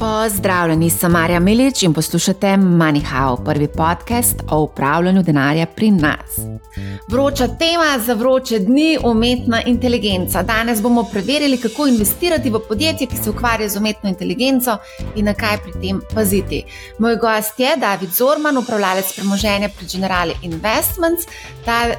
Pozdravljeni, sem Marja Milič in poslušate MoneyHow, prvi podcast o upravljanju denarja pri nas. Vroča tema za vroče dni - umetna inteligenca. Danes bomo preverili, kako investirati v podjetje, ki se ukvarja z umetno inteligenco in na kaj pri tem paziti. Moj gost je David Zorman, upravljalec premoženja pri Generali Investments.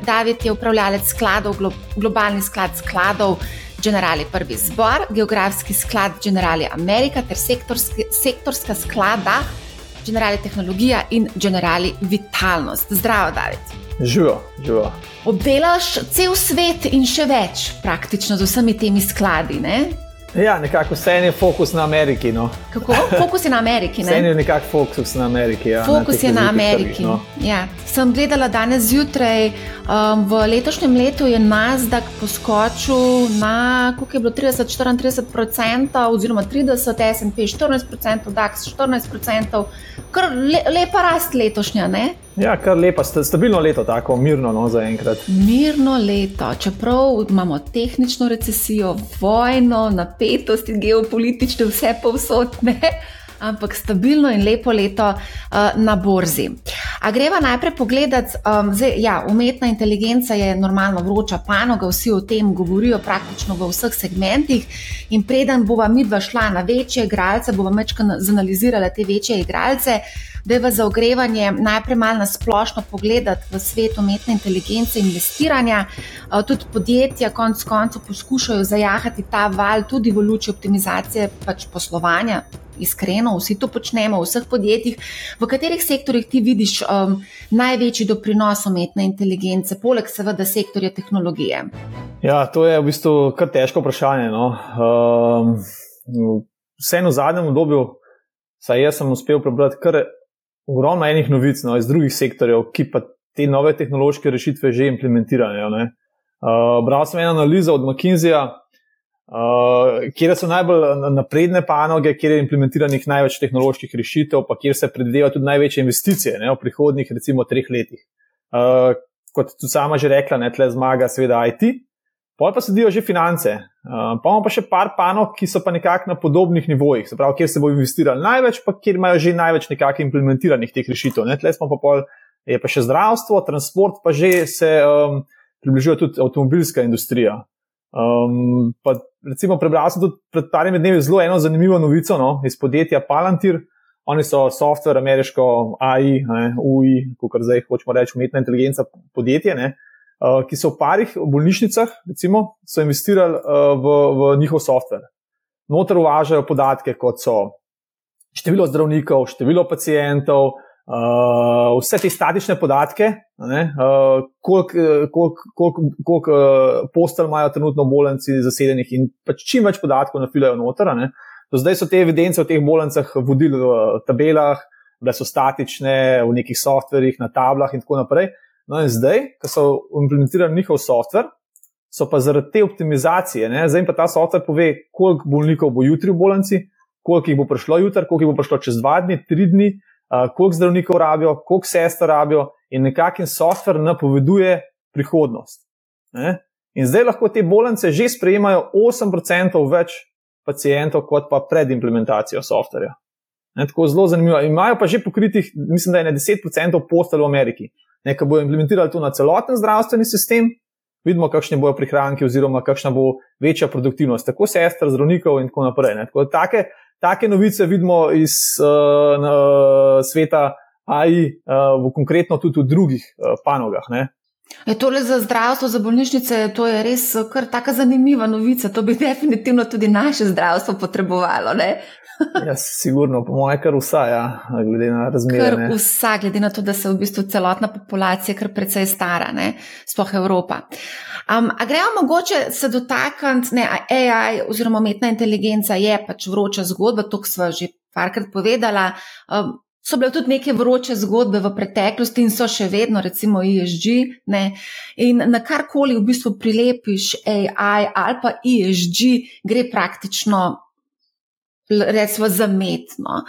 David je upravljalec skladov, globalni sklad skladov. Generali Prvi zbor, Geografski sklad Generali Amerika ter sektorski, sektorska sklada Generali Tehnologija in Generali Vitalnost. Zdravo, David. Živo, živo. Obdelaš cel svet in še več, praktično z vsemi temi skladi. Ne? Ja, nekako vse je fokus na Ameriki. No. Kako? Fokus je na Ameriki. Vse je nekako fokus na Ameriki. Ja, fokus na je na Ameriki. Trgi, no. ja. Sem gledala danes zjutraj, um, v letošnjem letu je Nasdaq poskočil na koliko je bilo 30-34%, oziroma 30, SP 14%, DAX 14%, kar le, lepa rast letošnja. Ne? Ja, kar lepa, stabilno leto, tako mirno no, za enkrat. Mirno leto, čeprav imamo tehnično recesijo, vojno, napetost in geopolitične vse povsodne. Ampak stabilno in lepo leto uh, na borzi. A greva najprej pogledati, um, zdaj, ja, umetna inteligenca je normalno vroča panoga, vsi o tem govorijo praktično v vseh segmentih. In preden bova mi dva šla na večje igralce, bova večkrat zanalizirala te večje igralce da je v zaogrevanje najprej malo na splošno pogledati v svet umetne inteligence in investiranja. Tudi podjetja, konec koncev, poskušajo zajahati ta val tudi v luči optimizacije pač poslovanja. Iskreno, vsi to počnemo v vseh podjetjih. V katerih sektorjih ti vidiš um, največji doprinos umetne inteligence, poleg seveda sektorja tehnologije? Ja, to je v bistvu kar težko vprašanje. No. Um, Vseeno v zadnjem obdobju, saj jaz sem uspel prebrati kar ogromno enih novic no, iz drugih sektorjev, ki pa te nove tehnološke rešitve že implementirajo. Uh, bral sem eno analizo od McKinseyja, uh, kjer so najbolj napredne panoge, kjer je implementiranih največ tehnoloških rešitev, pa kjer se predvidevajo tudi največje investicije ne, v prihodnih, recimo, treh letih. Uh, kot tudi sama že rekla, ne, tle zmaga, seveda, IT. Pol pa sedijo že finance. Uh, pa imamo pa še par panok, ki so pa nekako na podobnih nivojih, se pravi, kjer se bo investiralo največ, pa kjer imajo že največ nekako implementiranih teh rešitev. Ne? Tle smo pa pol, je pa še zdravstvo, transport, pa že se um, približuje tudi avtomobilska industrija. Um, pa recimo prebral sem tudi pred parimi dnevi zelo eno zanimivo novico no, iz podjetja Palantir. Oni so software, ameriško AI, ne, UI, kot zdaj hočemo reči, umetna inteligenca podjetje. Ne, uh, ki so v parih bolnišnicah, recimo, so investirali uh, v, v njihov softver. Notor uvažajo podatke, kot so število zdravnikov, število pacijentov, uh, vse te statične podatke, uh, koliko kolik, kolik, kolik, uh, postelj imajo trenutno bolnici zasedenih in pač čim več podatkov nafilajo noter. Do zdaj so te evidence v teh bolnicah vodili v tabelah, da so statične, v nekih softverjih, na tablah in tako naprej. No, in zdaj, ko so implementirali njihov softver, so pa zaradi te optimizacije, ne, zdaj pa ta softver pove, koliko bolnikov bo jutri v bolnici, koliko jih bo prišlo jutri, koliko jih bo prišlo čez dva dni, tri dni, uh, koliko zdravnikov rabijo, koliko sester rabijo, in nekakšen softver napoveduje prihodnost. Ne. In zdaj lahko te bolnice že sprejemajo 8% več pacijentov, kot pa pred implementacijo softverja. Ne, tako zelo zanimivo. Imajo pa že pokritih, mislim, da je ne 10% postelj v Ameriki nekaj bojo implementirali to na celoten zdravstveni sistem, vidimo, kakšne bojo prihranki, oziroma kakšna bo večja produktivnost, tako sester, zdravnikov in tako naprej. Tako take, take novice vidimo iz uh, uh, sveta AI, uh, v konkretno tudi v drugih uh, panogah. Ne? Je tole za zdravstvo, za bolnišnice, to je res kar tako zanimiva novica. To bi definitivno tudi naše zdravstvo potrebovalo. ja, sigurno, po mojem, kar vsa, ja, glede na razmere. Kar vsa, glede na to, da se v bistvu celotna populacija kar precej stara, sploh Evropa. Um, a gremo mogoče se dotakniti, ne, AI oziroma umetna inteligenca je pač vroča zgodba, to smo že parkrat povedala. Um, So bile tudi neke vroče zgodbe v preteklosti in so še vedno, recimo ESG. Ne? In na karkoli v bistvu prilepiš AI ali pa ESG, gre praktično recimo, zametno.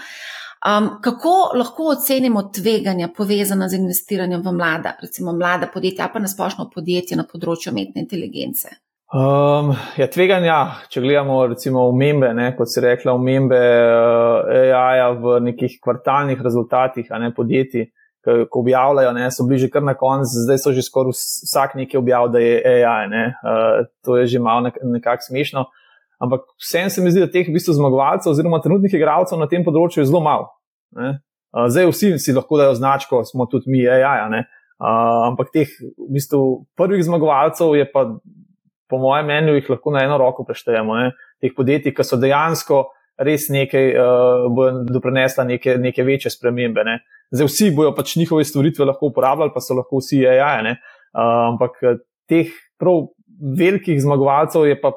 Um, kako lahko ocenimo tveganja povezana z investiranjem v mlada, recimo mlada podjetja, pa nasplošno podjetje na področju umetne inteligence? Um, ja, tveganja, če gledamo recimo umembe, ne, kot si rekla, umembe uh, AI-ja v nekih kvartalnih rezultatih, a ne podjetij, ko objavljajo, ne, so bliže kar na koncu, zdaj so že skoraj vsak nekaj objavil, da je AI. Ne, uh, to je že malo nek nekako smešno. Ampak vsem se mi zdi, da teh v bistvu zmagovalcev oziroma trenutnih igralcev na tem področju je zelo malo. Uh, zdaj vsi si lahko dajo značko, smo tudi mi AI. Uh, ampak teh v bistvu prvih zmagovalcev je pa po mojem mnenju, jih lahko na eno roko preštejemo. Ne? Teh podjetij, ki so dejansko res nekaj, uh, bodo doprinesla neke, neke večje spremembe. Ne? Zdaj, vsi bojo pač njihove stvaritve lahko uporabljali, pa so lahko vsi AI. Uh, ampak eh, teh prav velikih zmagovalcev je pa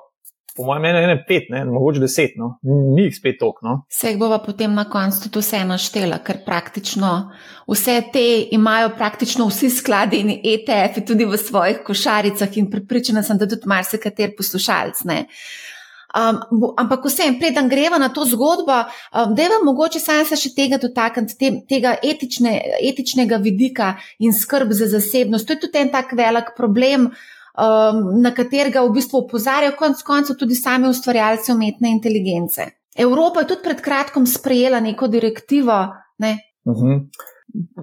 po mojem mnenju, ne pet, ne, mogoče deset, no. ni jih spet tok. No. Vse jih bova potem na koncu tudi vse naštela, ker praktično vse te imajo praktično vsi skladi in ETF-ji tudi v svojih košaricah in pripričana sem, da tudi marsikater poslušalc. Ne. Um, ampak vsem, preden greva na to zgodbo, um, da je vam mogoče sam se še tega dotakniti, te, tega etične, etičnega vidika in skrb za zasebnost. To je tudi en tak velik problem, um, na katerega v bistvu opozarjajo konec koncev tudi sami ustvarjalci umetne inteligence. Evropa je tudi pred kratkim sprejela neko direktivo. Ne? Uh mhm. -huh.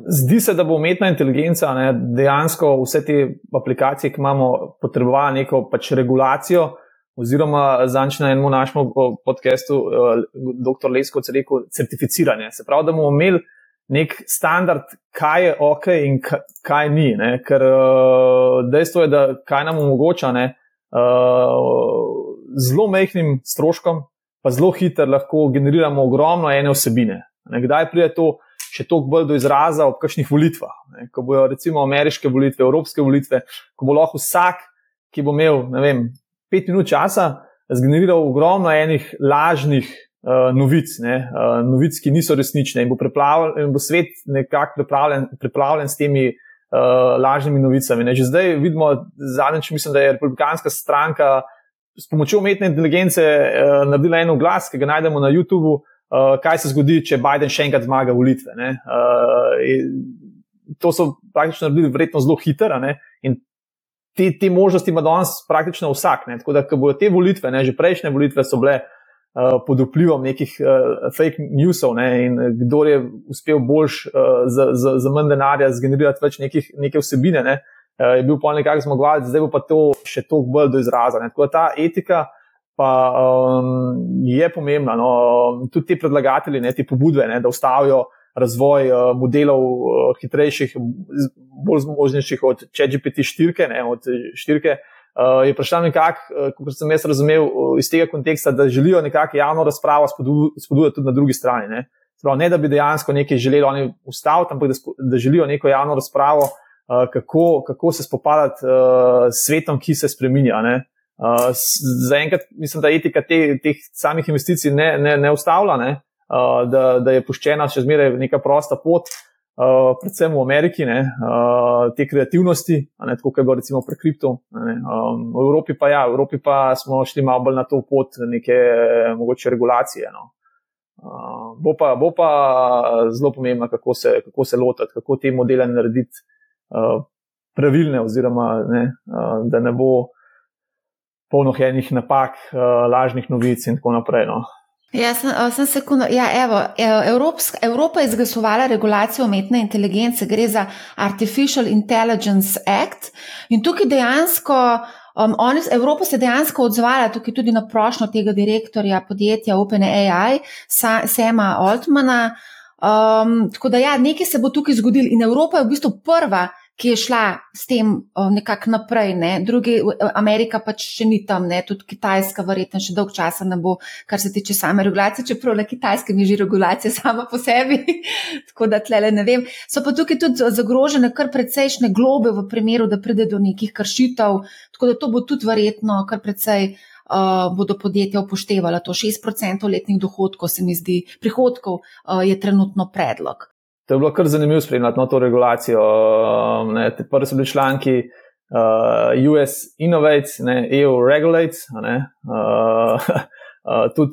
Zdi se, da bo umetna inteligenca ne, dejansko vse te aplikacije, ki imamo, potrebovala neko pač regulacijo. Oziroma, zanj na enem našem podkastu, uh, dr. Lesko, rekel, certificiranje. Se pravi, da bomo imeli nek standard, kaj je ok in kaj ni. Ne? Ker uh, dejstvo je, da kaj nam omogoča ne, uh, zelo mehkim stroškom, pa zelo hitro lahko generiramo ogromno ene vsebine. Ne? Kdaj pride to še toliko bolj do izraza ob kakšnih volitvah, ne? ko bojo recimo ameriške volitve, evropske volitve, ko bo lahko vsak, ki bo imel, ne vem, pet minut časa, zgeneriral ogromno enih lažnih uh, novic, ne, uh, novic, ki niso resnične, in bo, in bo svet nekako pripravljen, pripravljen s temi uh, lažnimi novicami. Ne. Že zdaj vidimo, zadnjič mislim, da je republikanska stranka s pomočjo umetne inteligence uh, naredila en glas, ki ga najdemo na YouTubu, uh, kaj se zgodi, če Biden še enkrat zmaga volitve. Uh, to so praktično naredili verjetno zelo hitro. Te, te možnosti ima danes praktično vsak. Ne? Tako da, ko bodo te volitve, ne, že prejšnje volitve so bile pod vplivom nekih uh, fake newsov ne, in kdo je uspel boljš uh, za, za, za manj denarja zgenerirati več nekih, neke vsebine, ne, uh, je bil pa nekako zmagovalec, zdaj pa to še toliko bolj do izraza. Ne. Tako da ta etika pa um, je pomembna. No, tudi ti predlagatelji, ne, ti pobudve, ne, da ustavijo razvoj uh, modelov uh, hitrejših, bolj zmožnejših od ChatGPT 4, ne, od 4. Uh, je vprašanje nekako, uh, kot sem jaz razumel uh, iz tega konteksta, da želijo nekako javno razpravo spodbujati tudi na drugi strani. Ne? Prav, ne da bi dejansko nekaj želeli oni ustaviti, ampak da, da želijo neko javno razpravo, uh, kako, kako se spopadati uh, s svetom, ki se spremenja. Uh, Zaenkrat mislim, da etika te, teh samih investicij ne, ne, ne ustavlja, ne? Uh, da, da je puščena še zmeraj neka prosta pot. Uh, uh, predvsem v Ameriki, ne, uh, te kreativnosti, ne, tako kot je bilo recimo pri kriptu. Um, v Evropi pa, ja, v Evropi pa smo šli malo bolj na to pot neke mogoče regulacije. No. Uh, bo, pa, bo pa zelo pomembno, kako se, kako se lotiti, kako te modele narediti uh, pravilne, oziroma ne, uh, da ne bo polno enih napak, uh, lažnih novic in tako naprej. No. Ja, sem, sem sekundo. Ja, evo, e, Evropska, Evropa je izglasovala regulacijo umetne inteligence, gre za Artificial Intelligence Act. In tukaj dejansko, um, oni, Evropa se je dejansko odzvala tukaj tudi na prošnjo tega direktorja podjetja OpenAI, Sema Altmana. Um, tako da, ja, nekaj se bo tukaj zgodilo in Evropa je v bistvu prva ki je šla s tem nekako naprej. Ne. Drugi, Amerika pač še ni tam, ne. tudi Kitajska, verjetno še dolg časa ne bo, kar se tiče same regulacije, čeprav na Kitajskem je že regulacija sama po sebi. tako da tle ne vem. So pa tukaj tudi zagrožene kar precejšne globe v primeru, da pride do nekih kršitev. Tako da to bo tudi verjetno kar precej. Uh, bodo podjetja upoštevala to 6% letnih dohodkov, se mi zdi, prihodkov uh, je trenutno predlog. To je bilo kar zanimivo spremljati no, to regulacijo. Um, prvi so bili članki uh, US Innovates, ne, EU Regulates. Ne, uh, uh, tudi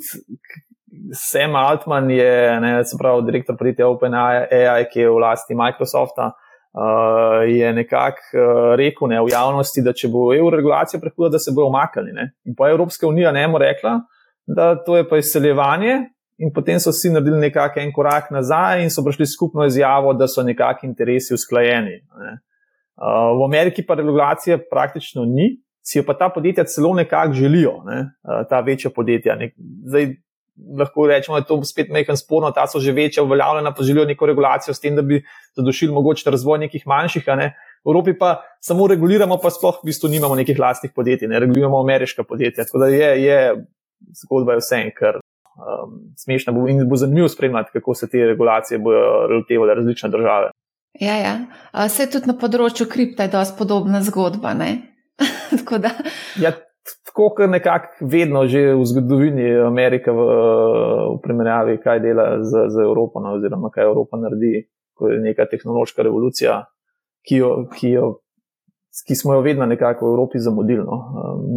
Sam Altman je, ne, se pravi, direktor podjetja OpenAI, ki je v lasti Microsofta. uh, je nekako uh, rekel ne, v javnosti, da če bo EU regulacija prehuda, da se bo omaknili. In pa Evropska unija ne bo rekla, da to je pa izseljevanje. In potem so vsi naredili nekako en korak nazaj in so prišli skupno izjavo, da so nekakšni interesi usklajeni. Ne. Uh, v Ameriki pa regulacije praktično ni, si jo pa ta podjetja celo nekako želijo, ne, uh, ta večja podjetja. Nek, zdaj, lahko rečemo, da je to spet nekaj sporno, ta so že večja, uveljavljena, pa želijo neko regulacijo s tem, da bi zadošili mogoče razvoj nekih manjših. Ne. V Evropi pa samo reguliramo, pa sploh v bistvu nimamo nekih lastnih podjetij, ne reguliramo ameriška podjetja. Tako da je, je zgodba je vse en, kar um, smešna bo in bo zanimivo spremljati, kako se te regulacije bodo lotevale različne države. Ja, ja. Vse tudi na področju kripta je dosti podobna zgodba. tako da. Ja, tako kot nekako vedno že v zgodovini Amerike, v, v primerjavi, kaj dela z, z Evropo, no, oziroma kaj Evropa naredi, ko je neka tehnološka revolucija, ki, jo, ki, jo, ki smo jo vedno nekako v Evropi zamudili. No.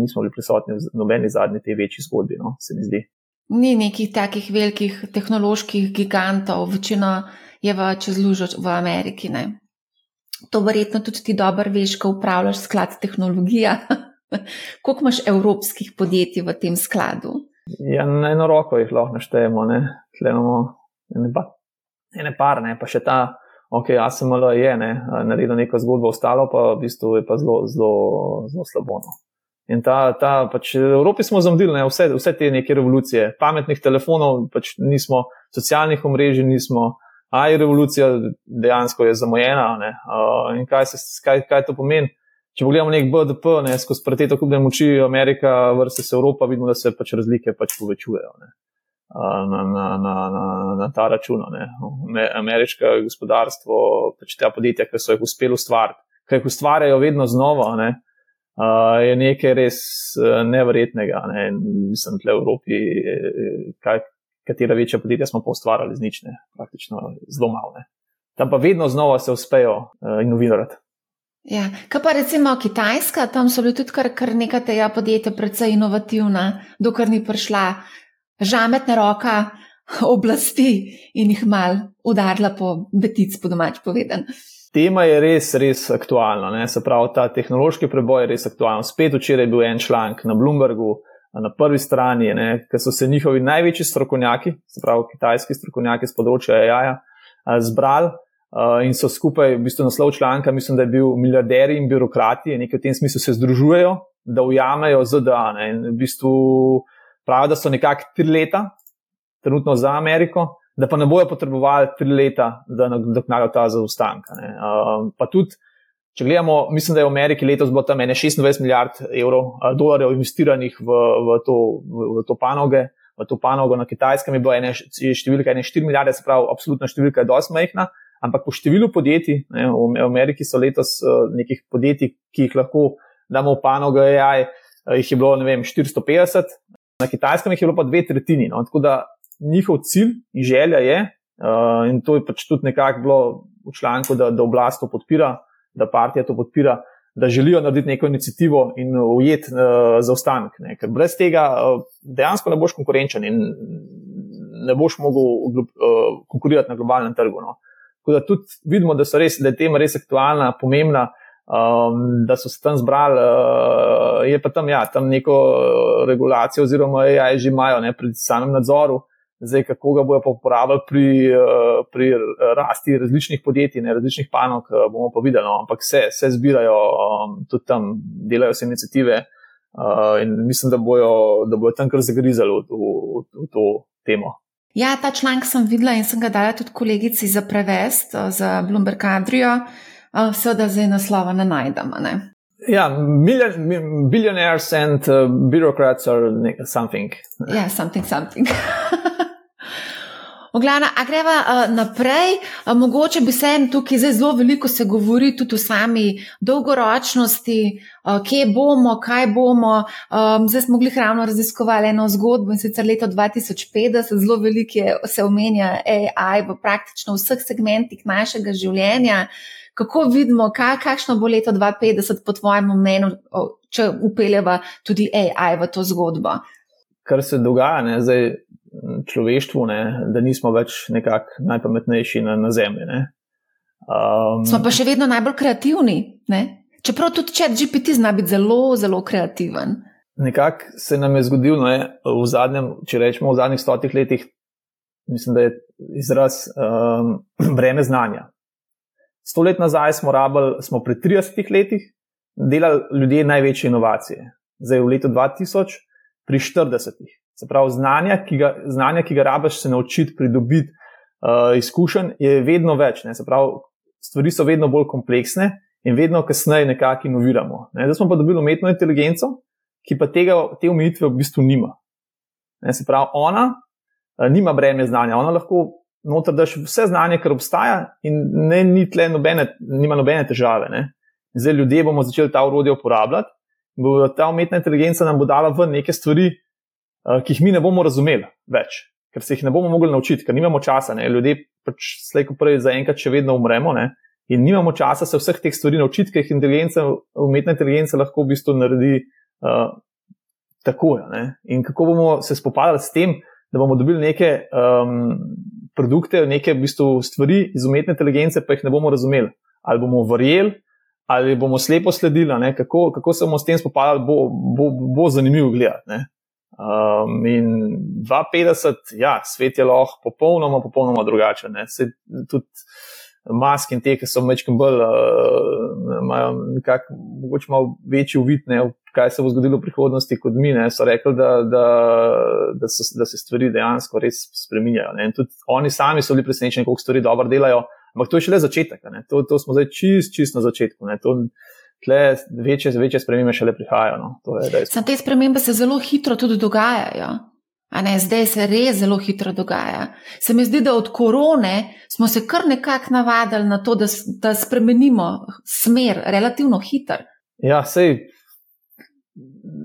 Nismo bili prisotni v nobeni zadnji te večji zgodbi, no, se mi zdi. Ni nekih takih velikih tehnoloških gigantov, večina je v čezlužu v Ameriki. Ne? To verjetno tudi ti dobro veš, ko upravljaš sklad tehnologija. Koliko imaš evropskih podjetij v tem skladu? Ja, na eno roko jih lahko naštejemo, ne imamo ene, pa, ene par, ne pa še ta, ok, ASML je ne, naredil neko zgodbo, ostalo pa v bistvu je pa zelo, zelo, zelo slabo. No. In ta, ta pač v Evropi smo zamudili vse, vse te neke revolucije, pametnih telefonov, pač nismo, socialnih omrežij nismo, aj revolucija dejansko je zamujena. Uh, in kaj, se, kaj, kaj to pomeni? če pogledamo nek BDP, ne, skozi preteto kupne moči Amerika versus Evropa, vidimo, da se pač razlike pač povečujejo ne, na, na, na, na, na ta račun. Ameriško gospodarstvo, pač te podjetja, ki so jih uspeli ustvariti, ki jih ustvarjajo vedno znova, ne, je nekaj res nevrjetnega. Ne. Mislim, da v Evropi, kaj, katera večja podjetja smo pa ustvarjali z nične, praktično zelo malo. Tam pa vedno znova se uspejo uh, inovirati. Ja, kaj pa recimo Kitajska, tam so bili tudi kar, kar nekaj tega podjetja, predvsej inovativna, dokler ni prišla žametna roka oblasti in jih mal udarila po betic, po domač povedan. Tema je res, res aktualna. Ne? Se pravi, ta tehnološki preboj je res aktualen. Spet včeraj je bil en članek na Bloombergu, na prvi strani, ker so se njihovi največji strokovnjaki, se pravi, kitajski strokovnjaki z področja AI-ja, zbrali Uh, in so skupaj, v bistvu naslov članka, mislim, da je bil milijarderji in birokrati, nekaj v tem smislu se združujejo, da ujamejo ZDA. Ne? In v bistvu pravijo, da so nekako tri leta, trenutno za Ameriko, da pa ne bojo potrebovali tri leta, da nadoknadijo ta zaostanek. Uh, pa tudi, če gledamo, mislim, da je v Ameriki letos bilo tam 26 milijard evrov, uh, dolarjev investiranih v, v, to, v, v to panoge. V to panogo na kitajskem je bila ena številka, ena 4 milijarde, se pravi, absolutna številka je dosti majhna. Ampak po številu podjetij, ne, v Ameriki so letos uh, nekih podjetij, ki jih lahko damo v panogo AI, uh, jih je bilo vem, 450, na kitajskem jih je bilo pa dve tretjini. No, tako da njihov cilj in želja je, uh, in to je pač tudi nekako bilo v članku, da, da oblast to podpira, da partija to podpira, da želijo narediti neko inicijativo in ujeti uh, zaostanek. Ne, ker brez tega uh, dejansko ne boš konkurenčen in ne boš mogel uh, konkurirati na globalnem trgu. No. Tako da tudi vidimo, da, res, da je tema res aktualna, pomembna, um, da so se tam zbrali. Uh, je pa tam, ja, tam neko regulacijo, oziroma AI že imajo ne, pri samem nadzoru, zdaj kako ga bojo pa uporabljali pri, uh, pri rasti različnih podjetij, ne, različnih panog, bomo pa videli. No, ampak se, se zbirajo, um, tudi tam delajo se inicijative. Uh, in mislim, da bojo, da bojo tam kar zagrizali v, v, v, to temo. Ja, ta članek sem videla in sem ga dala tudi kolegici za prevest, eh, za Bloomberg Adrijo, eh, seveda zdaj naslova ne najdemo. Ne? Ja, billionaires and uh, bureaucrats are something. Ja, something, something. Oglana, a greva uh, naprej, uh, mogoče bi se en tukaj zdaj zelo veliko se govori tudi o sami dolgoročnosti, uh, kje bomo, kaj bomo. Um, zdaj smo mogli ravno raziskovali eno zgodbo in sicer leto 2050, zelo veliko je, se omenja AI v praktično vseh segmentih našega življenja. Kako vidimo, kaj, kakšno bo leto 2050 po tvojem mnenju, če upeljeva tudi AI v to zgodbo? Kar se dogaja, ne, zdaj človeštvu, ne, da nismo več nekako najpametnejši na, na Zemlji. Um, Smo pa še vedno najbolj kreativni. Ne? Čeprav tudi če GPT zna biti zelo, zelo kreativen. Nekako se nam je zgodilo, ne, v zadnjem, če rečemo v zadnjih stotih letih, mislim, da je izraz um, breme znanja. Sto let nazaj smo, rabili, smo pri 30 letih delali ljudje največje inovacije, zdaj v letu 2000 pri 40. Se pravi, znanja, ki ga, znanja, ki ga rabiš se naučiti, pridobiti uh, izkušenj, je vedno več. Ne? Se pravi, stvari so vedno bolj kompleksne in vedno kasneje nekako inoviramo. Ne? Zdaj smo pa dobili umetno inteligenco, ki pa tega, te omejitve v bistvu nima. Ne? Se pravi, ona uh, nima breme znanja, ona lahko noter daš vse znanje, kar obstaja in ne, ni tle nobene, nima nobene težave. Ne? Zdaj ljudje bomo začeli ta urodje uporabljati. Bo ta umetna inteligenca nam bo dala v neke stvari, ki jih mi ne bomo razumeli več, ker se jih ne bomo mogli naučiti, ker nimamo časa. Ne? Ljudje pač slejko prej zaenkrat še vedno umremo ne? in nimamo časa se vseh teh stvari naučiti, ker jih inteligenca, umetna inteligenca lahko v bistvu naredi uh, tako. Ne? In kako bomo se spopadali s tem, da bomo dobili neke um, produkte, neke v bistvu stvari iz umetne inteligence, pa jih ne bomo razumeli. Ali bomo verjeli, ali bomo slepo sledili, kako, kako se bomo s tem spopadali, bo, bo, bo zanimivo gledati. Um, in 250, ja, svet je lahko popolnoma, popolnoma drugačen. Tudi maske in te, ki so večkrat bolj, uh, imajo nekako mogoče malo večji uvid, ne, kaj se bo zgodilo v prihodnosti kot mi. Ne, so rekli, da, da, da, so, da se stvari dejansko res spreminjajo. Ne. In tudi oni sami so bili presenečeni, koliko stvari dobro delajo. Ampak to je šele začetek. To, to smo zdaj čist, čist na začetku. Ne. To, tle večje, večje spremembe šele prihajajo. No. Sam te spremembe se zelo hitro tudi dogajajo. Ne, zdaj se res zelo hitro dogaja. Se mi zdi, da od korone smo se kar nekako navadili na to, da, da spremenimo smer relativno hitro. Ja, sej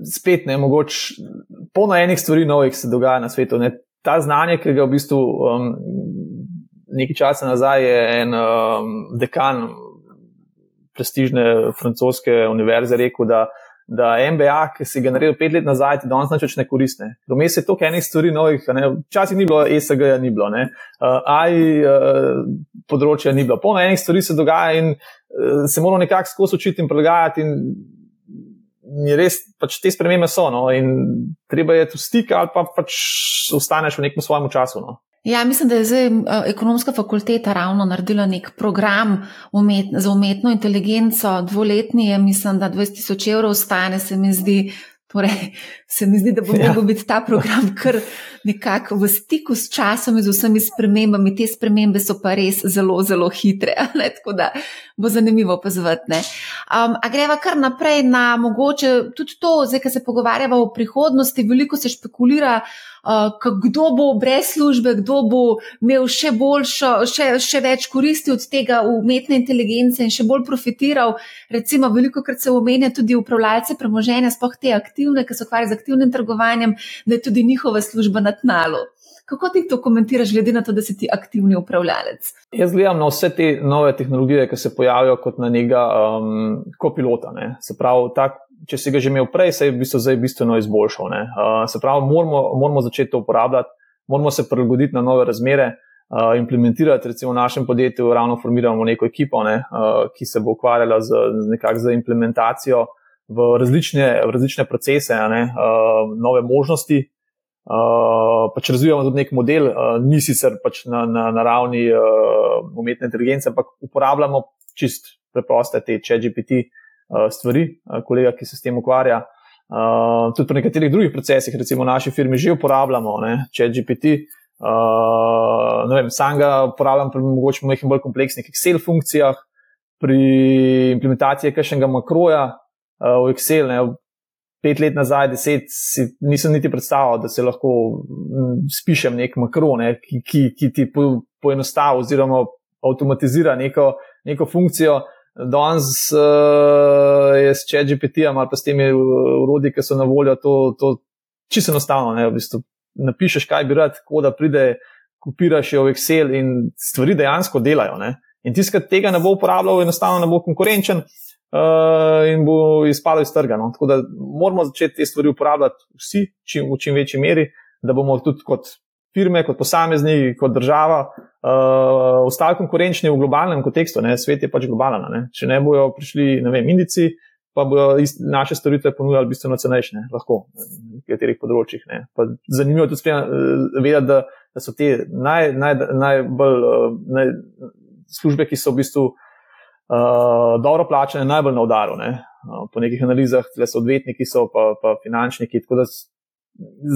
spet ne, mogoče polno enih stvari novih se dogaja na svetu. Ne. Ta znanje, ki ga v bistvu um, nekaj časa nazaj je en um, dekan prestižne francoske univerze rekel, da, da MBA, ki si ga naredil pet let nazaj, ti danes več ne koristne. Vmes je toliko enih stvari novih, včasih ni bilo ESG-ja, ni bilo, uh, AI uh, področja ni bilo. Polno enih stvari se dogaja in uh, se moramo nekako skozi učiti in prilagajati. In res pač te spremembe so, no, in treba je tu stik, ali pa pač ostaneš v nekem svojem času. No. Ja, mislim, da je zdaj ekonomska fakulteta ravno naredila nek program umet, za umetno inteligenco, dvoletni je, mislim, da 20 tisoč evrov stane, se mi zdi. Torej, se mi zdi, da bo ja. mogel biti ta program kar nekako v stiku s časom in z vsemi spremembami. Te spremembe so pa res zelo, zelo hitre. Ne? Tako da bo zanimivo opazovati. Um, a greva kar naprej na mogoče tudi to, zdaj, ko se pogovarjava o prihodnosti, veliko se špekulira. Uh, kdo bo brez službe, kdo bo imel še, boljšo, še, še več koristi od tega umetne inteligence in še bolj profitiral. Recimo, veliko krat se omenja tudi upravljalce premoženja, spoh te aktivne, ki so ukvarjali z aktivnim trgovanjem, da je tudi njihova služba na tnalu. Kako ti to komentiraš, glede na to, da si ti aktivni upravljalec? Jaz gledam na vse te nove tehnologije, ki se pojavljajo kot na nekega um, kopilota. Ne. Se pravi, tak, če si ga že imel prej, se je v bistvu zdaj bistveno izboljšal. Uh, se pravi, moramo, moramo začeti to uporabljati, moramo se prilagoditi na nove razmere. Uh, implementirati, recimo v našem podjetju, ravno formiramo neko ekipo, ne, uh, ki se bo ukvarjala z, z, z implementacijo v različne, v različne procese, ne, uh, nove možnosti, Uh, pač razvijamo tudi nek model, uh, ni sicer pač na, na, na ravni uh, umetne inteligence, ampak uporabljamo čist preproste te uh, stvari, uh, kolega, ki se s tem ukvarja. Uh, tudi pri nekaterih drugih procesih, recimo v naši firmi, že uporabljamo ChatGPT. Uh, ne vem, sam ga uporabljam pri mogoče nekih bolj kompleksnih Excel funkcijah, pri implementaciji kakšnega makroja uh, v Excel. Ne, pet let nazaj, deset, si, nisem niti predstavljal, da se lahko spišem nek makro, ne, ki, ki, ki ti po, poenostavi oziroma avtomatizira neko, neko funkcijo. Danes uh, je s ChatGPT-jem ali pa s temi urodji, ki so na voljo, to, to čisto enostavno. Ne, v bistvu, napišeš, kaj bi rad, ko da pride, kopiraš jo v Excel in stvari dejansko delajo. Ne. In tisti, ki tega ne bo uporabljal, enostavno ne bo konkurenčen. Uh, in bo izpadel iz trga. No. Tako da moramo začeti te stvari uporabljati vsi, čim, v čim večji meri, da bomo tudi kot firme, kot posamezniki, kot država uh, ostali konkurenčni v globalnem kontekstu. Ne? Svet je pač globalen. Ne? Če ne bojo prišli, ne vem, Indici, pa bodo naše storitve ponujali bistveno cenejše, lahko na nekaterih področjih. Zanimivo je tudi uh, vedeti, da, da so te naj, naj, najbolj uh, naj, službe, ki so v bistvu. Uh, dobro plačene, najbolj na udaru. Ne? Uh, po nekih analizah, tle so odvetniki, so pa, pa finančniki. Tako da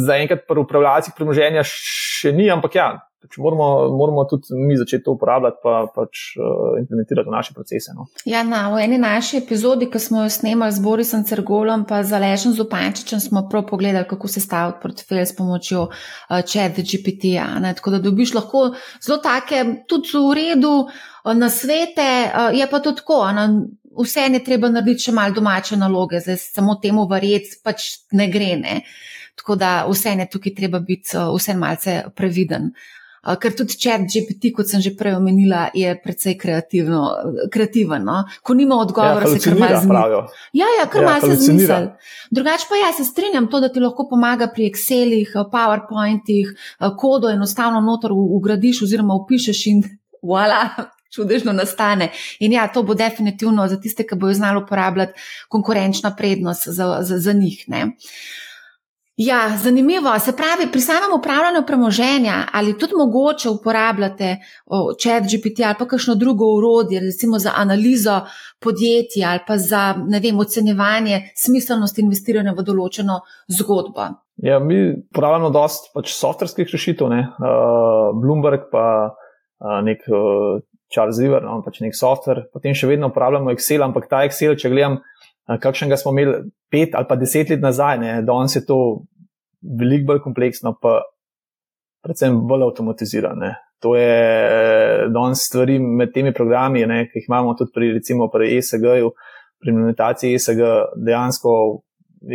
zaenkrat pri upravljalcih premoženja še ni, ampak ja, pač moramo, moramo tudi mi začeti to uporabljati, pa pač uh, implementirati v naše procese. No. Ja, na, eni naši epizodi, ki smo jo snemali z Borisom Cergolom, pa za Lešen Zupančičem, smo prav pogledali, kako se staviti portfelj s pomočjo uh, chat GPT-ja. Tako da dobiš lahko zelo take, tudi v redu uh, na svete, uh, je pa to tako. Na, Vse je treba narediti, še malo domače naloge, zdaj samo temu verjeti, pač ne gre. Ne? Tako da vse je tukaj treba biti, vse malce previden. Uh, ker tudi čat GPT, kot sem že prej omenila, je precej kreativen. No? Ko nima odgovora, ja, se kar malo zmisli. Ja, ja, kar ja, malo se zmisli. Drugače pa jaz se strinjam to, da ti lahko pomaga pri Excelih, PowerPointih, kodo enostavno notor ugradiš oziroma upišeš in voilà. Čudežno nastane. In ja, to bo definitivno za tiste, ki bojo znali uporabljati konkurenčna prednost za, za, za njih. Uh, Ja, zanimivo. Se pravi, pri samem upravljanju premoženja ali tudi mogoče uporabljate chat GPT ali pa kakšno drugo urodje, recimo za analizo podjetja ali pa za vem, ocenjevanje smiselnosti investiranja v določeno zgodbo. Ja, mi uporabljamo dosta pač softverskih rešitev, ne? uh, Bloomberg pa uh, nek uh, Charles River, no? pač nek softver. Potem še vedno uporabljamo Excel, ampak ta Excel, če gledam kakšnega smo imeli pet ali pa deset let nazaj, danes je to veliko bolj kompleksno, pa predvsem bolj avtomatizirano. To je danes stvari med temi programi, ne, ki jih imamo tudi pri, recimo, pri ESG-ju, pri implementaciji ESG, dejansko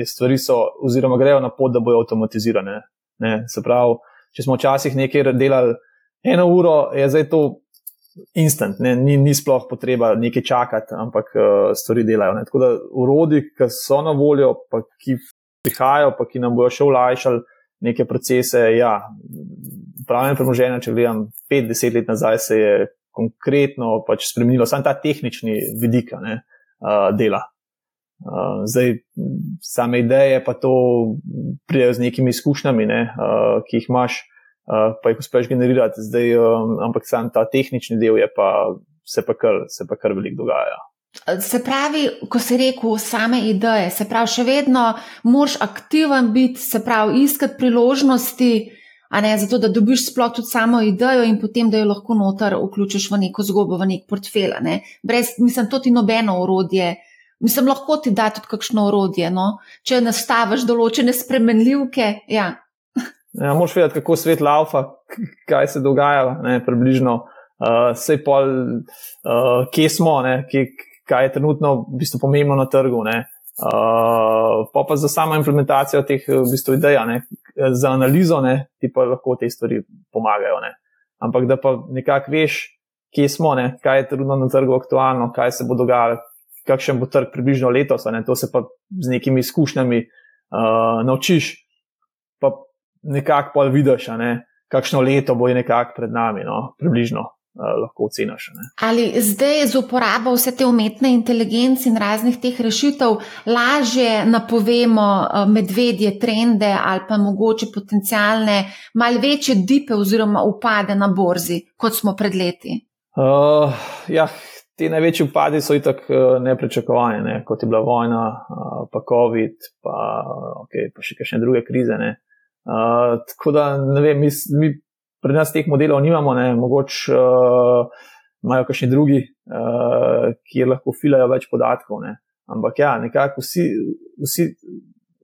stvari so, oziroma grejo na pot, da bojo avtomatizirane. Ne. Se pravi, če smo včasih nekaj delali eno uro, je zdaj to instant, ne, ni, ni sploh potreba nekaj čakati, ampak uh, stvari delajo. Ne. Tako da urodi, ki so na voljo, pa ki prihajajo, pa ki nam bojo še olajšali neke procese. Ja, Pravno premoženje, če gledam 5-10 let nazaj, se je konkretno pač spremenilo, samo ta tehnični vidik uh, dela. Uh, zdaj, same ideje pa to pridejo z nekimi izkušnjami, ne, uh, ki jih imaš. Eh, pa jih uspeš generirati, zdaj, um, ampak sam ta tehnični del je pa se pa kar, se pa kar veliko dogaja. Se pravi, ko si rekel same ideje, se pravi, še vedno moraš aktiven biti, se pravi, iskati priložnosti, a ne zato, da dobiš sploh tudi samo idejo in potem, da jo lahko noter vključiš v neko zgodbo, v nek portfelj. Ne? Brez, mislim, to ti nobeno orodje. Mislim, lahko ti da tudi kakšno orodje, no? če nastaviš določene spremenljivke. Ja, Ja, Moš vedeti, kako svet laufa, kaj se dogaja, ne, približno, uh, vse pol, uh, kje smo, ne, kje, kaj je trenutno v bistvu pomembno na trgu. Ne, uh, pa pa za samo implementacijo teh v bistvu, idej, za analizo, ne, ti pa lahko te stvari pomagajo. Ne. Ampak da pa nekako veš, kje smo, ne, kaj je trenutno na trgu aktualno, kaj se bo dogajalo, kakšen bo trg približno letos, ne, to se pa z nekimi izkušnjami uh, naučiš. Pa nekako pol vidiš, ne, kakšno leto bo je nekako pred nami, no, približno. Lahko oceniš. Ali zdaj z uporabo vse te umetne inteligence in raznih teh rešitev lažje napovemo medvedje trende ali pa mogoče potencijalne malce večje dipe oziroma upade na borzi, kot smo pred leti? Uh, ja, te največji upadi so itak neprečakovani, ne, kot je bila vojna, pa COVID, pa, okay, pa še kakšne druge krize. Ne. Uh, tako da, ne vem, mi, mi pri nas teh modelov nimamo, ne, mogoče uh, imajo kakšni drugi, uh, ki lahko filajo več podatkov. Ne. Ampak ja, nekako vsi, vsi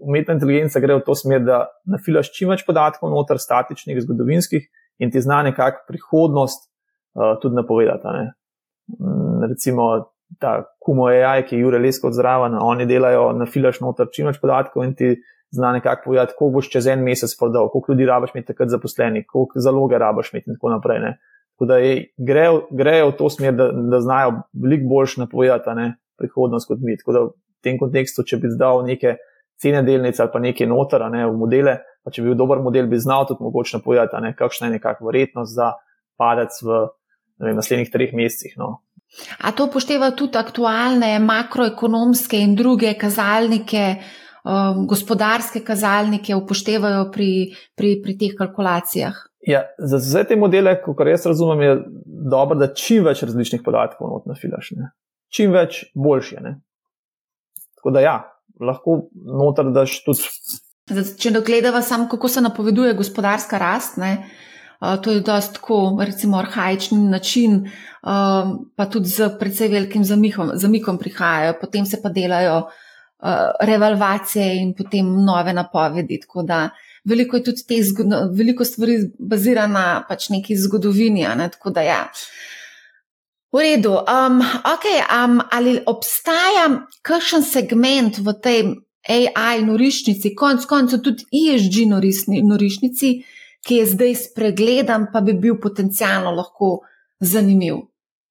umetna inteligenca gre v to smer, da nafilaš čim več podatkov noter, statičnih, zgodovinskih in ti zna nekako prihodnost uh, tudi napovedati. Ne. Um, recimo ta Kumo AI, ki je Jure Lesko odzraven, oni delajo, nafilaš noter čim več podatkov in ti zna nekako povedati, koliko boš čez en mesec prodal, koliko ljudi rabaš imeti takrat zaposlenih, koliko zaloge rabaš imeti in tako naprej. Ne. Tako da grejo, grejo v to smer, da, da znajo veliko boljš napovedati ne, prihodnost kot mi. Tako da v tem kontekstu, če bi zdal neke cene delnic ali pa neke notara ne, v modele, pa če bi bil dober model, bi znal tudi mogoče napovedati, ne, kakšna je nekakva verjetnost za padec v vem, naslednjih treh mesecih. No. A to upošteva tudi aktualne makroekonomske in druge kazalnike, um, gospodarske kazalnike, upoštevajo pri, pri, pri teh kalkulacijah? Ja, za vse te modele, kot jaz razumem, je dobro, da čim več različnih podatkov notno filaš. Ne. Čim več, boljše. Ne. Tako da ja, lahko noter daš tudi. Zdaj, če dogledava samo, kako se napoveduje gospodarska rast, ne, to je dosti tako, recimo, arhajični način, pa tudi z precej velikim zamihom, zamikom prihajajo, potem se pa delajo uh, revalvacije in potem nove napovedi. Tako da veliko je tudi te zgodovine, veliko stvari bazira na pač neki zgodovini. Ne, tako da ja. V redu. Um, okay, um, ali obstaja kakšen segment v tej AI norišnici, konc koncev tudi ESG norišnici, ki je zdaj spregledan, pa bi bil potencialno lahko zanimiv?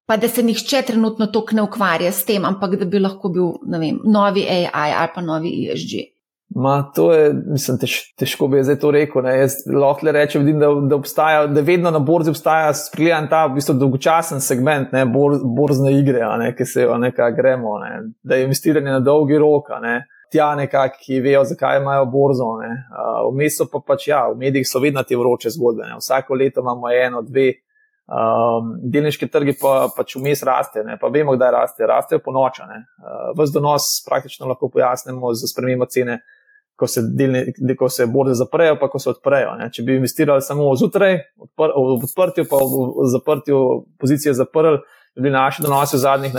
Pa da se nihče trenutno tok ne ukvarja s tem, ampak da bi lahko bil vem, novi AI ali pa novi ESG. Ma, to je, mislim, tež, težko bi zdaj to rekel. Ne. Jaz lahko le rečem, vidim, da, da, obstaja, da vedno na borzi obstaja spriljan ta v bistvu dolgočasen segment, ne, bor, borzne igre, ne, ki se jo nekaj gremo, ne, da je investiranje na dolgi rok, ne, tja nekak, ki vejo, zakaj imajo borzo. Vmes uh, pa pač, ja, v medijih so vedno te vroče zgodbe. Ne. Vsako leto imamo eno, dve. Um, delniški trgi pa pač vmes raste, ne? pa vemo, kdaj raste, rastejo po noči. Uh, Ves donos praktično lahko pojasnimo z spremembo cene ko se, delni, ko se borze zaprejo, pa ko se odprejo. Ne. Če bi investirali samo zjutraj, odpr, v odprtju, pa v zaprtju pozicije zaprli, bi bili naši donosi v zadnjih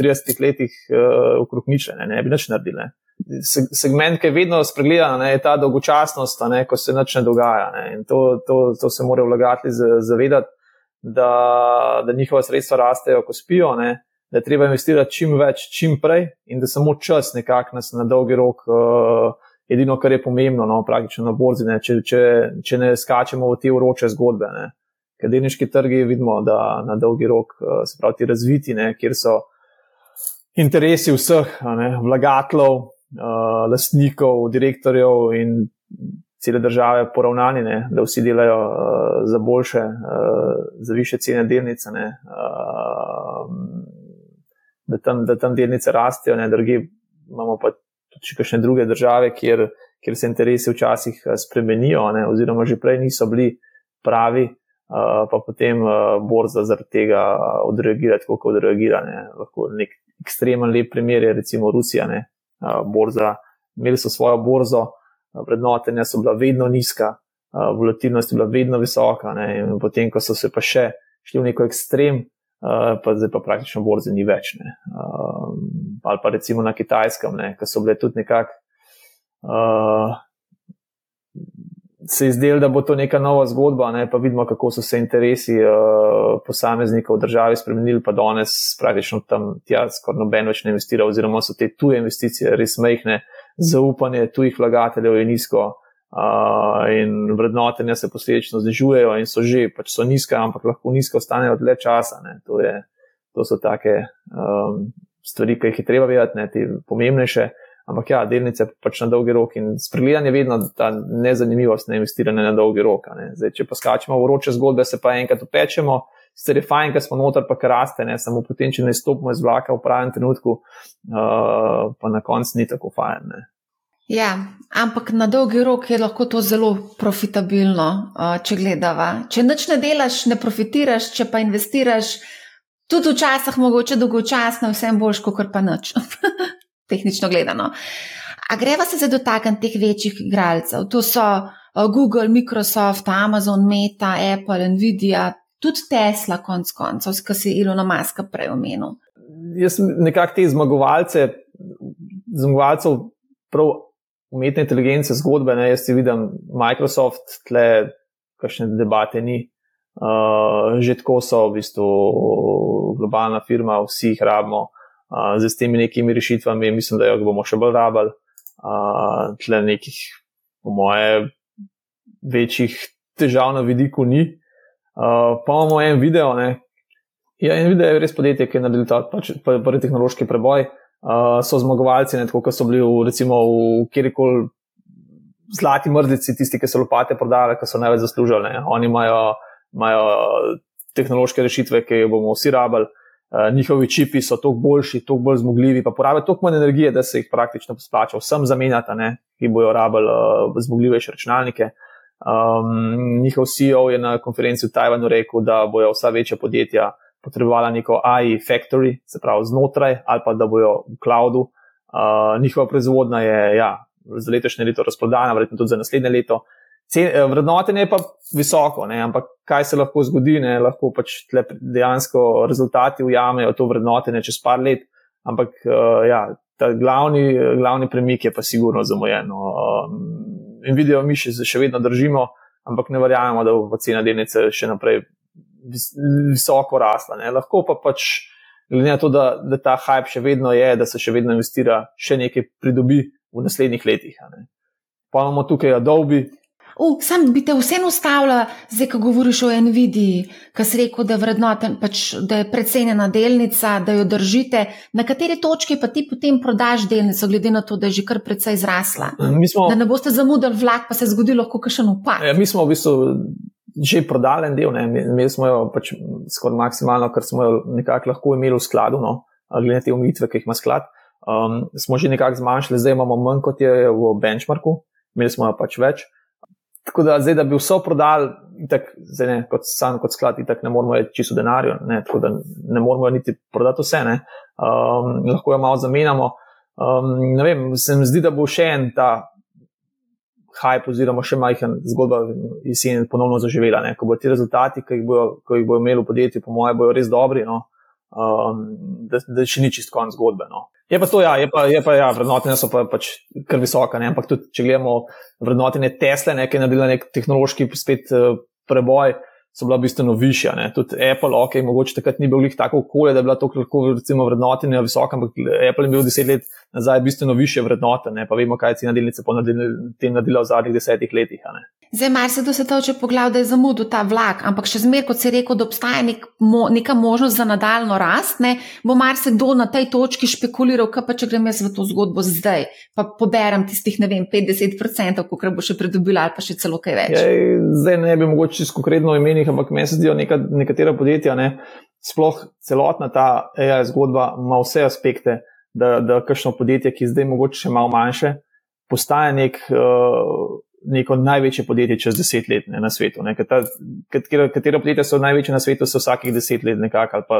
20-30 letih uh, okrog ničle, ne, ne bi nič naredili. Ne. Segment, ki je vedno spregledan, je ta dolgočasnost, ne, ko se nič ne dogaja. Ne. In to, to, to se morajo vlagati zavedati, da, da njihova sredstva rastejo, ko spijo. Ne da je treba investirati čim več, čim prej in da samo čas nekako nas na dolgi rok, uh, edino, kar je pomembno, no, praktično na borzi, ne, če, če, če ne skačemo v te uroče zgodbe. Ne. Ker delniški trgi vidimo, da na dolgi rok, uh, se pravi, ti razviti, ne, kjer so interesi vseh, ne, vlagateljev, uh, lastnikov, direktorjev in cele države poravnani, ne, da vsi delajo uh, za boljše, uh, za više cene delnice. Ne, uh, da tam, da tam delnice rastejo, ne drugi. Imamo pa tudi še druge države, kjer, kjer se interesi včasih spremenijo, ne, oziroma že prej niso bili pravi, uh, pa potem uh, borza zaradi tega odreagira tako, kot odreagira. Ne. Lahko nek ekstremen lep primer je recimo Rusija. Ne, borza, imeli so svojo borzo, vrednotenja so bila vedno nizka, volatilnost je bila vedno visoka. Ne, in potem, ko so se pa še šli v neko ekstrem, pa zdaj pa praktično borze ni več. Uh, ali pa recimo na kitajskem, ki so bile tudi nekako. Se je zdelo, da bo to neka nova zgodba, ne? pa vidimo, kako so se interesi uh, posameznikov v državi spremenili, pa danes praktično tam tja skoraj noben več ne investira, oziroma so te tuje investicije res mehne, zaupanje tujih vlagateljev je nizko, in vrednotenja se posledično znižujejo in so že, pač so nizka, ampak lahko nizka ostanejo dlje časa. To, je, to so take um, stvari, ki jih je treba vedeti, ne, te pomembnejše. Ampak ja, delnice pač na dolgi rok in spregledanje je vedno ta nezanimivost na investiranje na dolgi rok. Zdaj, če pa skačemo v roče zgodbe, se pa enkrat upečemo, sicer je fajn, ker smo noter, pa raste, ne samo potem, če ne stopimo iz vlaka v pravem trenutku, uh, pa na koncu ni tako fajn. Ne. Ja, ampak na dolgi rok je lahko to zelo profitabilno, če gledava. Če nič ne delaš, ne profitiraš, če pa investiraš, tudi včasih mogoče dolgočasno, vsem boljš, kot pa nič. Tehnično gledano. A greva se zdaj dotakniti teh večjih igralcev? To so Google, Microsoft, Amazon, Meta, Apple, Nvidia, tudi Tesla, konc koncev, ki si Ilona Maska prej omenil. Jaz nekako te zmagovalce, zmagovalcev prav umetne inteligence, zgodbe. Ne, jaz ti vidim, Microsoft, tle, kakšne debate ni. Uh, že tako so v bistvu globalna firma, vsi jih rabimo, z temi nekimi rešitvami, mislim, da jih bomo še bolj rabili. Uh, tle nekih, po moje, večjih težav na vidiku ni. Uh, pa imamo en video, ne. Ja, en video je res podjetje, ki je naredilo ta pač, prvi tehnološki preboj. Uh, uh, so zmagovalci, ne, tako kot so bili v, recimo, v kjerkoli zlati mrdici, tisti, ki so lopate prodali, ki so največ zaslužili. Ne. Oni imajo imajo tehnološke rešitve, ki jih bomo vsi rabili. Uh, njihovi čipi so toliko boljši, toliko bolj zmogljivi, pa porabijo toliko manj energije, da se jih praktično splača vsem zamenjati, ne, ki bojo rabili uh, zmogljivejše računalnike. Um, njihov CEO je na konferenci v Tajvanu rekel, da bojo vsa večja podjetja potrebovala neko AI factory, se pravi znotraj, ali pa da bojo v cloudu. Uh, njihova proizvodnja je ja, za letošnje leto razprodana, verjetno tudi za naslednje leto. Eh, vrednotenje je pa visoko, ne? ampak kaj se lahko zgodi, ne? lahko pač dejansko rezultati ujamejo to vrednotenje čez par let, ampak uh, ja, ta glavni, glavni premik je pa sigurno zamujen. Um, in vidijo, mi še, še vedno držimo, ampak ne verjamemo, da bo cena delnice še naprej vis, visoko rasla. Ne? Lahko pa pač, glede na to, da, da ta hype še vedno je, da se še vedno investira, še nekaj pridobi v naslednjih letih. Pa imamo tukaj Adobe, Uh, sam bi te vseeno ustavila, zdaj, ko govoriš o Nvidiji, ki si rekel, da, vrednoten, pač, da je precenjena delnica, da jo držite. Na kateri točki pa ti potem prodaš delnico, glede na to, da je že kar precej zrasla? Smo, da ne boste zamudili vlak, pa se je zgodilo kakšen upad. Ja, mi smo v bistvu že prodali en del, imeli smo jo pač skoraj maksimalno, kar smo jo nekako lahko imeli v skladu, no, glede na te umitve, ki jih ima sklad. Um, smo že nekako zmanjšali, zdaj imamo manj kot je v benchmarku, imeli smo jo pač več. Tako da, zdaj, da bi vse prodali, tak, zdaj ne, kot sam, kot sklad, tako ne moramo reči čisto denarju, ne, tako da ne moramo niti prodati vse, ne, um, lahko jo malo zamenjamo. Um, ne vem, se mi zdi, da bo še en ta hype oziroma še majhen zgodba jesen ponovno zaživela, ne, ko bo ti rezultati, ki jih bojo, ko jih bojo imeli v podjetju, po mojem, bojo res dobri, no, um, da, da še ni čist konc zgodbe. No. Je pa to, ja, je pa, je pa ja, vrednotenja so pa, pač kar visoka, ne? ampak tudi če gledamo vrednotenje Tesla, ki je naredila nek tehnološki spet uh, preboj, so bila bistveno višja. Ne? Tudi Apple, ok, mogoče takrat ni bil njih tako okolje, da je bila to lahko recimo vrednotenja visoka, ampak Apple je bil deset let nazaj bistveno više vrednote, ne? pa vemo, kaj je cena delnice po tem naredila v zadnjih desetih letih. Zdaj, mar se do se to če pogleda, da je zamudil ta vlak, ampak še zmeraj, kot si rekel, da obstaja nek, mo, neka možnost za nadaljno rast, ne, bo mar se do na tej točki špekuliral, kaj pa če grem jaz v to zgodbo zdaj, pa poberem tistih, ne vem, 50%, koliko bo še pridobila ali pa še celo kaj več. Ja, zdaj ne bi mogoče čisto konkretno imenih, ampak meni se zdijo neka, nekatera podjetja, ne, sploh celotna ta AI zgodba ima vse aspekte, da, da kakšno podjetje, ki zdaj mogoče še malo manjše, postaje nek. Uh, neko največje podjetje čez deset let ne, na svetu. Katero, katero podjetje so največje na svetu, se vsakih deset let nekako ali pa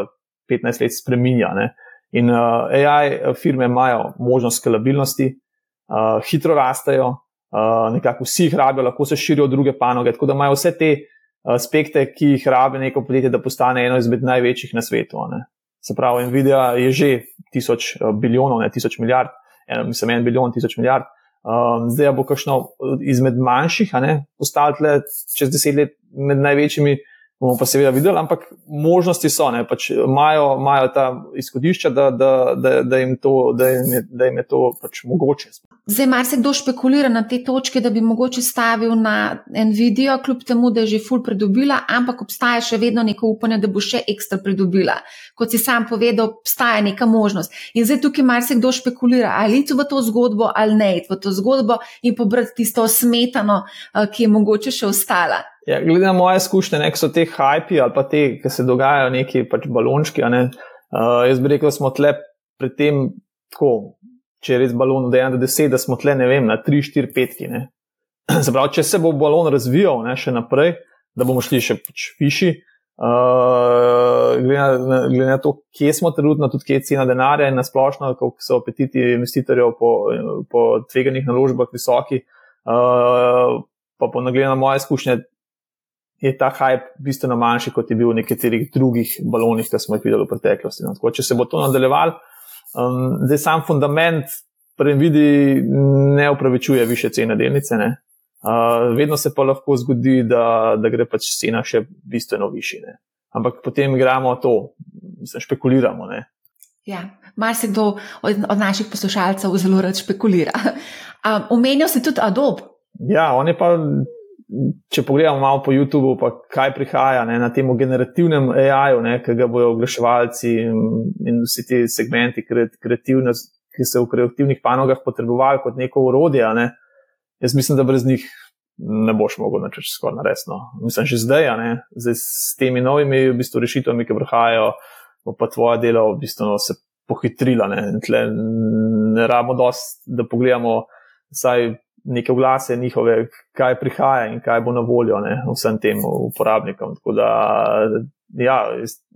petnajst let spreminja. Ne. In uh, AI firme imajo možnost skalabilnosti, uh, hitro rastejo, uh, nekako vsi jih rabijo, lahko se širijo druge panoge, tako da imajo vse te aspekte, ki jih rabi neko podjetje, da postane eno izmed največjih na svetu. Ne. Se pravi, Nvidia je že tisoč bilijonov, ne tisoč milijard, en, mislim, en bilijon, tisoč milijard. Um, zdaj bo kakšno izmed manjših, postalo čez deset let med največjimi, bomo pa seveda videli, ampak možnosti so, pač imajo, imajo ta izhodišča, da, da, da, da, jim to, da, jim je, da jim je to pač mogoče. Zdaj, mar se kdo špekulira na te točke, da bi mogoče stavil na Nvidijo, kljub temu, da je že ful pridobila, ampak obstaja še vedno neko upanje, da bo še ekstra pridobila. Kot si sam povedal, obstaja neka možnost. In zdaj tukaj mar se kdo špekulira, ali iti v to zgodbo ali ne iti v to zgodbo in pobrati tisto smetano, eh, ki je mogoče še ostala. Ja, glede na moje izkušnje, nek so te hype ali pa te, ki se dogajajo, neki pač balončki. Ne? Uh, jaz bi rekel, da smo tle pred tem tako če je res balon dejan do 10, da smo tle, ne vem, na 3, 4, 5. Zaprav, če se bo balon razvijal ne, še naprej, da bomo šli še pač višji, uh, glede, na, glede na to, kje smo trenutno, tudi kje je cena denarja in nasplošno, kako so apetiti investitorjev po, po tveganih naložbah visoki, uh, pa po nagled na moje izkušnje. Je ta hype bistveno manjši, kot je bil v nekaterih drugih balonih, ki smo jih videli v preteklosti. No, tako, če se bo to nadaljevalo, Um, zdaj sam fundament previdi ne upravičuje više cene delnice. Uh, vedno se pa lahko zgodi, da, da gre pač cena še bistveno više. Ne? Ampak potem igramo to, mislim, špekuliramo. Ne? Ja, mar se kdo od, od naših poslušalcev zelo rad špekulira. Omenil um, si tudi Adobe. Ja, on je pa če pogledamo malo po YouTubu, pa kaj prihaja ne, na tem generativnem AI-ju, ki ga bojo oglaševalci in, in vsi ti segmenti, ki se v kreativnih panogah potrebovali kot neko urodje. Ne. Jaz mislim, da brez njih ne boš mogel načrti skoraj naresno. Mislim, že zdaj, zdaj s temi novimi v bistvu, rešitvami, ki prihajajo, pa tvoje delo v bistvu se pohitrila. Ne, ne rabimo dosti, da pogledamo vsaj neke glase njihove, kaj prihaja in kaj bo na voljo ne, vsem tem uporabnikom. Tako da, ja,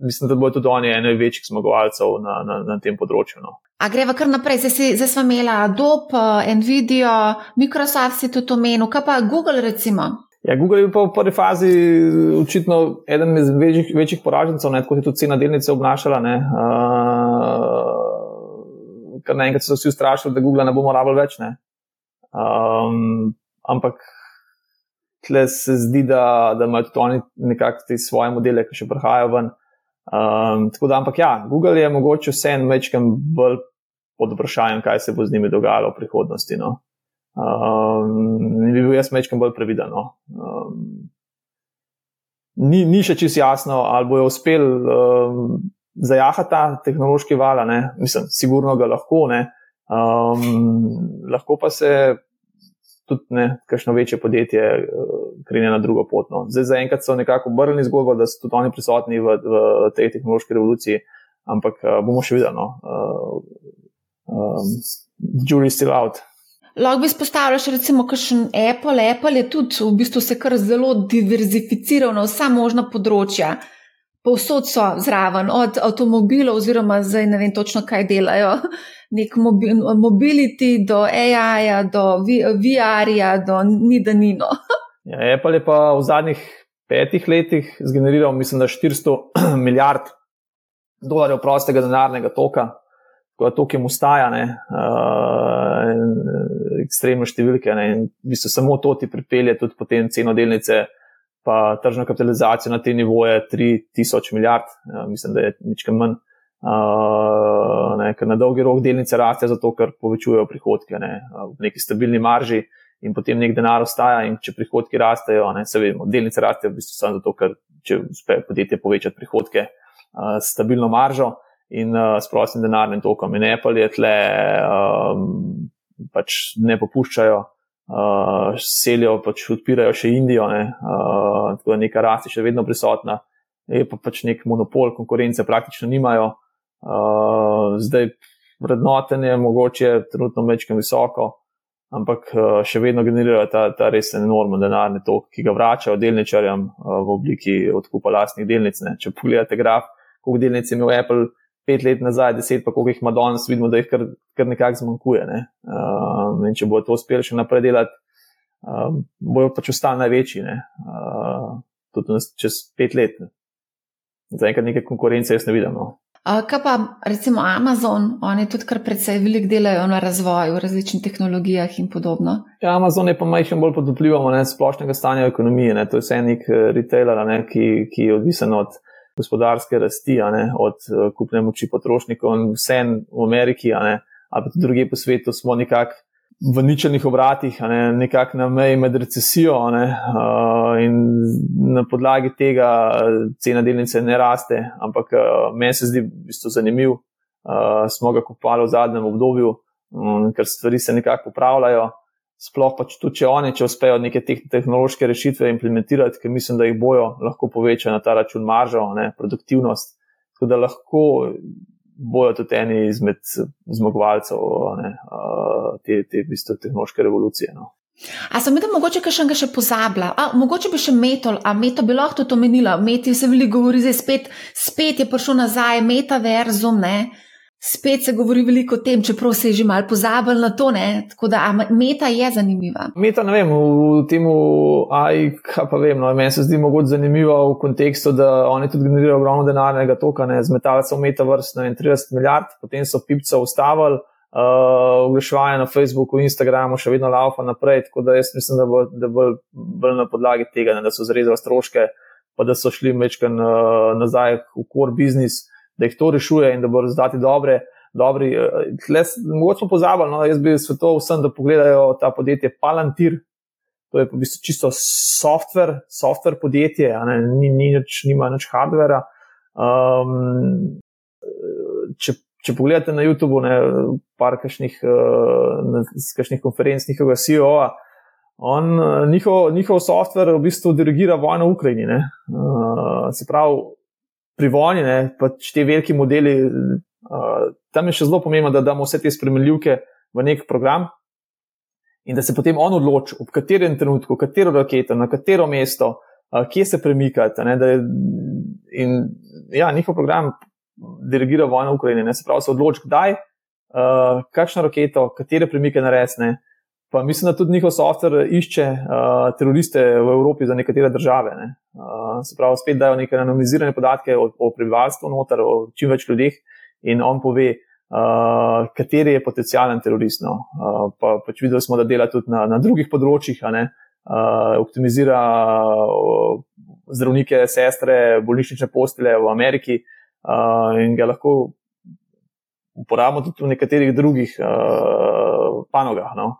mislim, da bodo tudi oni eni večjih zmagovalcev na, na, na tem področju. No. A greva kar naprej, zdaj, zdaj smo imeli Adobe, Nvidia, Microsoft si tudi omenil, kaj pa Google recimo. Ja, Google je pa v prvi fazi očitno eden iz večjih, večjih poražencev, tako se je tudi cena delnice obnašala. Ne, uh, Ker naenkrat so vsi ustrašili, da Google ne bomo rabili več. Ne. Um, ampak tle se zdi, da, da imajo tudi oni nekako te svoje modele, ki še prihajajo ven. Um, tako da, ampak ja, Google je mogoče vse en večkrat bolj pod vprašanjem, kaj se bo z njimi dogajalo v prihodnosti. No. Um, bi bil jaz večkrat bolj previden. No. Um, ni, ni še čisto jasno, ali bojo uspeli um, zajahati ta tehnološki val, mislim, sigurno ga lahko. Ne. Um, lahko pa se tudi ne, kakšno večje podjetje uh, krene na drugo pot. No. Zdaj, zaenkrat so nekako obrnili zgodbo, da so tudi oni prisotni v, v tej tehnološki revoluciji, ampak uh, bomo še videli. No. Uh, um, jury still out. Lahko bi izpostavljal recimo kakšen Apple. Apple je tudi v bistvu se kar zelo diverzificiral na vsa možna področja. Povsod so zraven, od avtomobilov, oziroma zdaj ne vem točno, kaj delajo, nek mobility, do AI-ja, do VR-ja, do Nidanino. ja, Apple je pa v zadnjih petih letih zgeneriral, mislim, da 400 milijard dolarjev prostega denarnega toka, tako da tok jim ustaja, ne, uh, ekstremno številke. Ne, in v bistvu samo to ti pripelje tudi potem ceno delnice. Pa tržna kapitalizacija na te nivoje 3000 milijard, ja, mislim, da je nekaj manj. Uh, ne, ker na dolgi rok delnice raste, zato ker povečujejo prihodke ne, v neki stabilni marži in potem nek denar ostaja. In če prihodki rastejo, ne, se vemo, delnice rastejo v bistvu samo zato, ker če uspe podjetje povečati prihodke uh, s stabilno maržo in uh, s prostim denarnim tokom. In Apple je tle, um, pač ne popuščajo. Uh, selijo, pač odpirajo še Indijo, ne, uh, tako da neka rast je še vedno prisotna, je pa pač nek monopol, konkurence praktično nimajo, uh, Uh, zdaj, vrednotenje mogoče trenutno mečem visoko, ampak uh, še vedno generirajo ta, ta res enormen denarni tok, ki ga vračajo delničarjem uh, v obliki odkupa lastnih delnic. Ne. Če pogledate graf, koliko delnic je imel Apple pet let nazaj, deset, pa koliko jih ima danes, vidimo, da jih kar, kar nekako zmanjkuje. Ne. Uh, in če bo to uspelo še naprej delati, uh, bojo pač ostali največji, uh, tudi čez pet let. Zaenkrat neke konkurence jaz ne vidim. No. Kaj pa recimo Amazon, oni tudi kar precej velik delajo na razvoju v različnih tehnologijah in podobno. Ja, Amazon je pa majhen bolj pod vplivom splošnega stanja ekonomije. Ne. To je vse nek eh, retailer, ne, ki, ki je odvisen od gospodarske rasti, ne, od uh, kupne moči potrošnikov in vse v Ameriki, ne, ali pa tudi druge po svetu smo nekako v ničelnih obratih, ne, nekako na meji med recesijo ne, uh, in na podlagi tega cena delnice ne raste, ampak uh, meni se zdi v bistvu zanimiv, uh, smo ga kupovali v zadnjem obdobju, um, ker stvari se nekako popravljajo. Sploh pa tudi, če oni, če uspejo neke te tehnološke rešitve implementirati, ker mislim, da jih bojo lahko povečali na ta račun maržo, ne, produktivnost. Tako da lahko bojo tudi eni izmed zmagovalcev ne, te, te v bistvu, tehnološke revolucije. No. A sem videl, mogoče še nekaj še pozabila, a mogoče bi še metal, a meta bi lahko to omenila, meti se veliko govori, zdaj spet, spet je prišel nazaj, metaverzum, ne. Spet se govori veliko o tem, čeprav se je že malo pozabil na to. Ne? Tako da meta je zanimiva. Meta, ne vem, v tem, aj, kaj pa vem. No, meni se zdi mogoče zanimivo v kontekstu, da oni tudi generirajo ogromno denarnega toka, ne zmetali so meta vrst 30 milijard, potem so pipce ustavili, uh, oglaševanje na Facebooku, Instagramu še vedno laufa naprej. Tako da jaz mislim, da bo, da bo bolj na podlagi tega, ne, da so zrezali stroške, pa da so šli mečkan uh, nazaj v core business da jih to rešuje in da bo rezultati dobre. Dobri. Eh, mogoče smo pozabili, no, jaz bi svetoval vsem, da pogledajo ta podjetje Palantir. To je v bistvu čisto software, software podjetje, ne, ni, ni nič, nima nič hardvera. Um, če, če pogledate na YouTubu, ne, par kakšnih, uh, kakšnih konferenc njihovega CEO-a, On, njihov, njihov softver v bistvu dirigira vojno v Ukrajini. Uh, se pravi, pri vojni, pač te veliki modeli, uh, tam je še zelo pomembno, da damo vse te spremenljivke v nek program in da se potem on odloči, v katerem trenutku, katero raketo, na katero mesto, uh, kje se premikati. Ne, je, in ja, njihov program dirigira vojno v Ukrajini. Ne, se pravi, se odloči, kdaj, uh, kakšno raketo, katere premike naresne. Pa mislim, da tudi njihov softver išče uh, teroriste v Evropi za nekatere države. Ne. Uh, se pravi, spet dajo neke anonimizirane podatke o, o prebivalstvu, noter, o čim več ljudeh, in on pove, uh, kateri je potencijalen terorist. No. Uh, pa, pač videli smo, da dela tudi na, na drugih področjih, uh, optimizira uh, zdravnike, sestre, bolnišnične postele v Ameriki uh, in ga lahko uporabimo tudi v nekaterih drugih uh, panogah. No.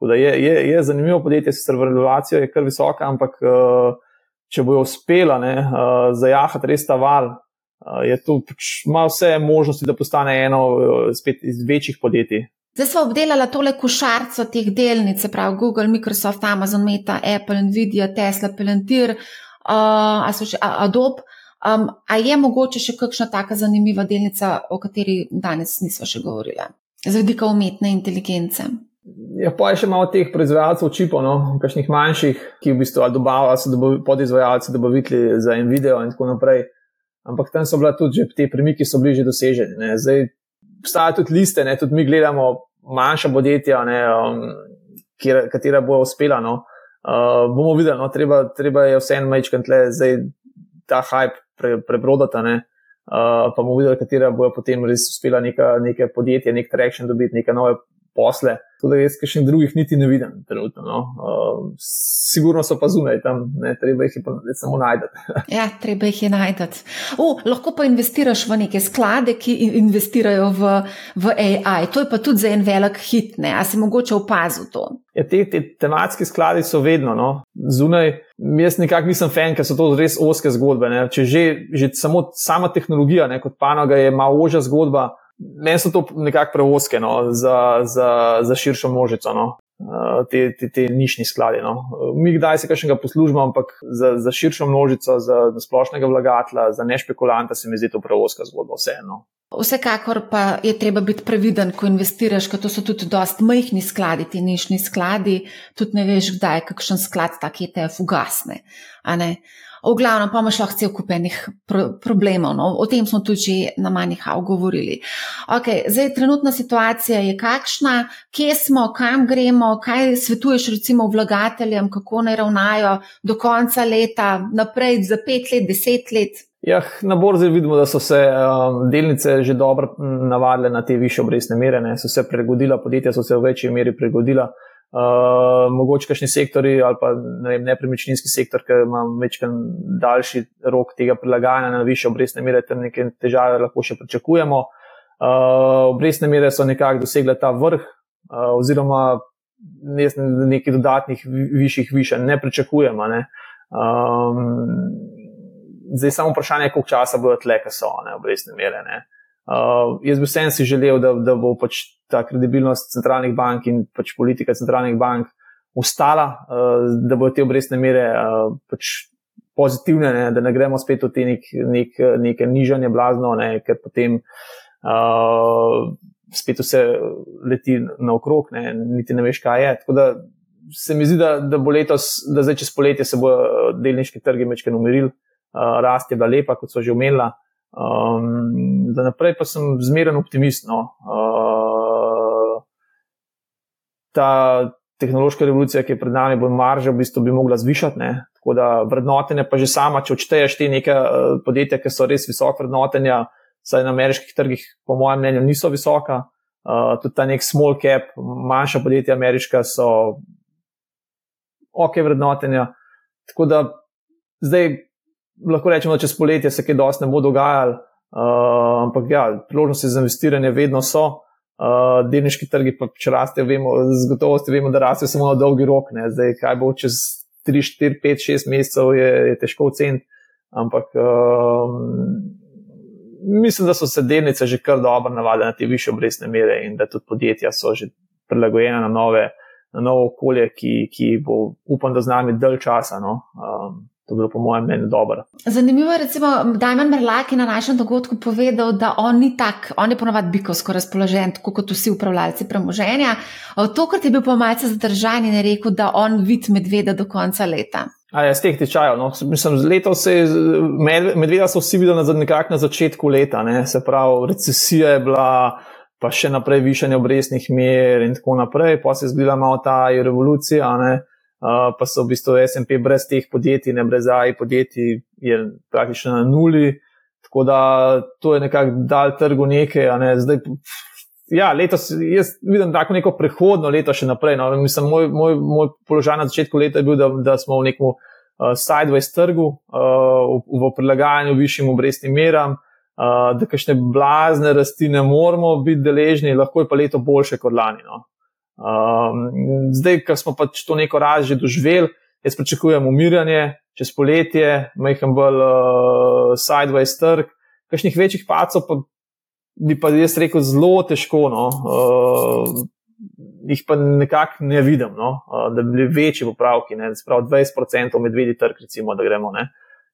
Je, je, je zanimivo podjetje, sicer valuacija je kar visoka, ampak uh, če bojo uspela uh, zajahati res ta val, uh, je tu pač ima vse možnosti, da postane eno uh, iz večjih podjetij. Zdaj smo obdelali tole košarico teh delnic, pravi Google, Microsoft, Amazon, Meta, Apple, Nvidia, Tesla, Palantir, uh, Adobe. Um, a je mogoče še kakšna taka zanimiva delnica, o kateri danes nismo še govorili, z vidika umetne inteligence? Ja, pa je še malo teh proizvajalcev čipov, no, kakšnih manjših, ki v bistvu dobavljajo podizvajalce, dobavitelji za en video in tako naprej. Ampak tam so bila tudi te premiki, so bili že doseženi. Ne. Zdaj obstajajo tudi liste, ne, tudi mi gledamo manjša podjetja, ne, um, kjer, katera bo uspela. No. Uh, bomo videli, no, treba, treba je vse en mečkant le, zdaj ta hype pre, prebrodata. Ne. Uh, pa bomo videli, katera bo potem res uspela neka, neke podjetje, nek traction dobiti, neke nove posle. Tudi jaz, ki še drugih niti ne vidim, trenutno. No. Uh, sigurno so pa zunaj tam, ne, treba jih je pa samo najti. ja, treba jih je najti. Lahko pa investiraš v neke sklade, ki investirajo v, v AI. To je pa tudi za en velik hit. Ne. A si mogoče opazil to? Ja, te, te tematske skladi so vedno no. zunaj. Jaz nekako nisem fan, ker so to res oske zgodbe. Ne. Če že, že samo sama tehnologija, ne, kot panoga, je malo ožja zgodba meni so to nekako prevoske no, za, za, za širšo množico, no, uh, te, te, te nišni skladi. No. Mi kdaj se kakšnega poslužimo, ampak za, za širšo množico, za, za splošnega vlagatelja, za nešpekulanta se mi zdi to prevoska zgodba, vseeno. Vsekakor pa je treba biti previden, ko investiraš, ker to so tudi dosti majhni skladi, ti nišni skladi, tudi ne veš, kdaj je kakšen sklad, tako je te fugasne. V glavnem pa imaš lahko cel kupenih pro problemov. No? O tem smo tudi že na manjih av govorili. Okay, zdaj, trenutna situacija je kakšna, kje smo, kam gremo, kaj svetuješ recimo vlagateljem, kako naj ravnajo do konca leta, naprej za pet let, deset let. Ja, na borzi vidimo, da so se um, delnice že dobro navadile na te više obrestne mere, ne? so se pregodila, podjetja so se v večji meri pregodila. Uh, mogoče kakšni sektori ali pa ne vem, nepremičninski sektor, ki ima večkrat daljši rok tega prilagajanja na više obrestne mere, ter neke težave lahko še pričakujemo. Uh, obrestne mere so nekako dosegle ta vrh, uh, oziroma nekaj dodatnih višjih višanj ne pričakujemo. Ne. Um, zdaj samo vprašanje, koliko časa bodo tle, ki so ne, obrestne mere. Ne. Uh, jaz bi vsem si želel, da, da bo pač ta kredibilnost centralnih bank in pač politika centralnih bank ustala, uh, da bodo te obrestne mere uh, pač pozitivne, ne, da ne gremo spet v te nek, nek, neke nižanje blazno, ne, ker potem uh, spet vse leti naokrog, ne, niti ne veš, kaj je. Tako da se mi zdi, da, da bo letos, da zdaj čez poletje se bo delniški trgi mečken umiril, uh, rast je bila lepa, kot so že omenila. Um, da naprej pa sem zmeren optimist. No. Uh, ta tehnološka revolucija, ki je pred nami, bo marža v bistvu bi mogla zvišati. Ne. Tako da vrednotenje pa že sama, če odšteješ te neke uh, podjetja, ki so res visoka vrednotenja, saj na ameriških trgih, po mojem mnenju, niso visoka. Uh, tudi ta nek small cap, manjša podjetja ameriška so ok vrednotenja. Tako da zdaj lahko rečemo, da čez poletje se kaj dosti ne bo dogajalo, uh, ampak ja, priložnosti za investiranje vedno so. Uh, delniški trgi pa če rastejo, vemo, z gotovostjo vemo, da rastejo samo na dolgi rok. Ne. Zdaj, kaj bo čez 3, 4, 5, 6 mesecev, je, je težko oceniti. Ampak uh, mislim, da so se delnice že kar dobro navadile na te više obrestne mere in da tudi podjetja so že prilagojena na nove na novo okolje, ki, ki bo, upam, da z nami dalj časa. No. Um, To je bilo, po mojem mnenju, dobro. Zanimivo je, da Dajman Merlak je na našem dogodku povedal, da on ni tak, on je ponovadi bikovsko razpoložen, tako kot vsi upravljalci premoženja. Tokrat je bil pa malce zadržan in je rekel, da on vid medveda do konca leta. A je z teh tečajev. No? Mislim, letos se je, medveda so vsi videli na, na začetku leta, ne? se pravi, recesija je bila, pa še naprej višanje obrestnih mer in tako naprej, pa se je zgodila malo ta revolucija. Ne? Pa so v bistvu SP brez teh podjetij, ne brez AI podjetij, je praktično na nuli. Tako da to je nekako dal trgu nekaj. Ne? Zdaj, ja, letos jaz vidim tako neko prehodno leto še naprej. No? Mislim, moj, moj, moj položaj na začetku leta je bil, da, da smo v nekem uh, sideways trgu, uh, v, v prilagajanju višjim obrestnim meram. Uh, da kakšne blazne rasti ne moramo biti deležni, lahko je pa leto boljše kot lani. No. Um, zdaj, ko smo pač to neko raz že doživeli, jaz pričakujem umiranje čez poletje, majhen bolj uh, sideways trg, kakšnih večjih pacov pa bi pa jaz rekel zelo težko. No, uh, Jih pa nekako ne vidim, no? da bi bili večji popravki, spravo 20% medvedji trg, recimo, da gremo ne?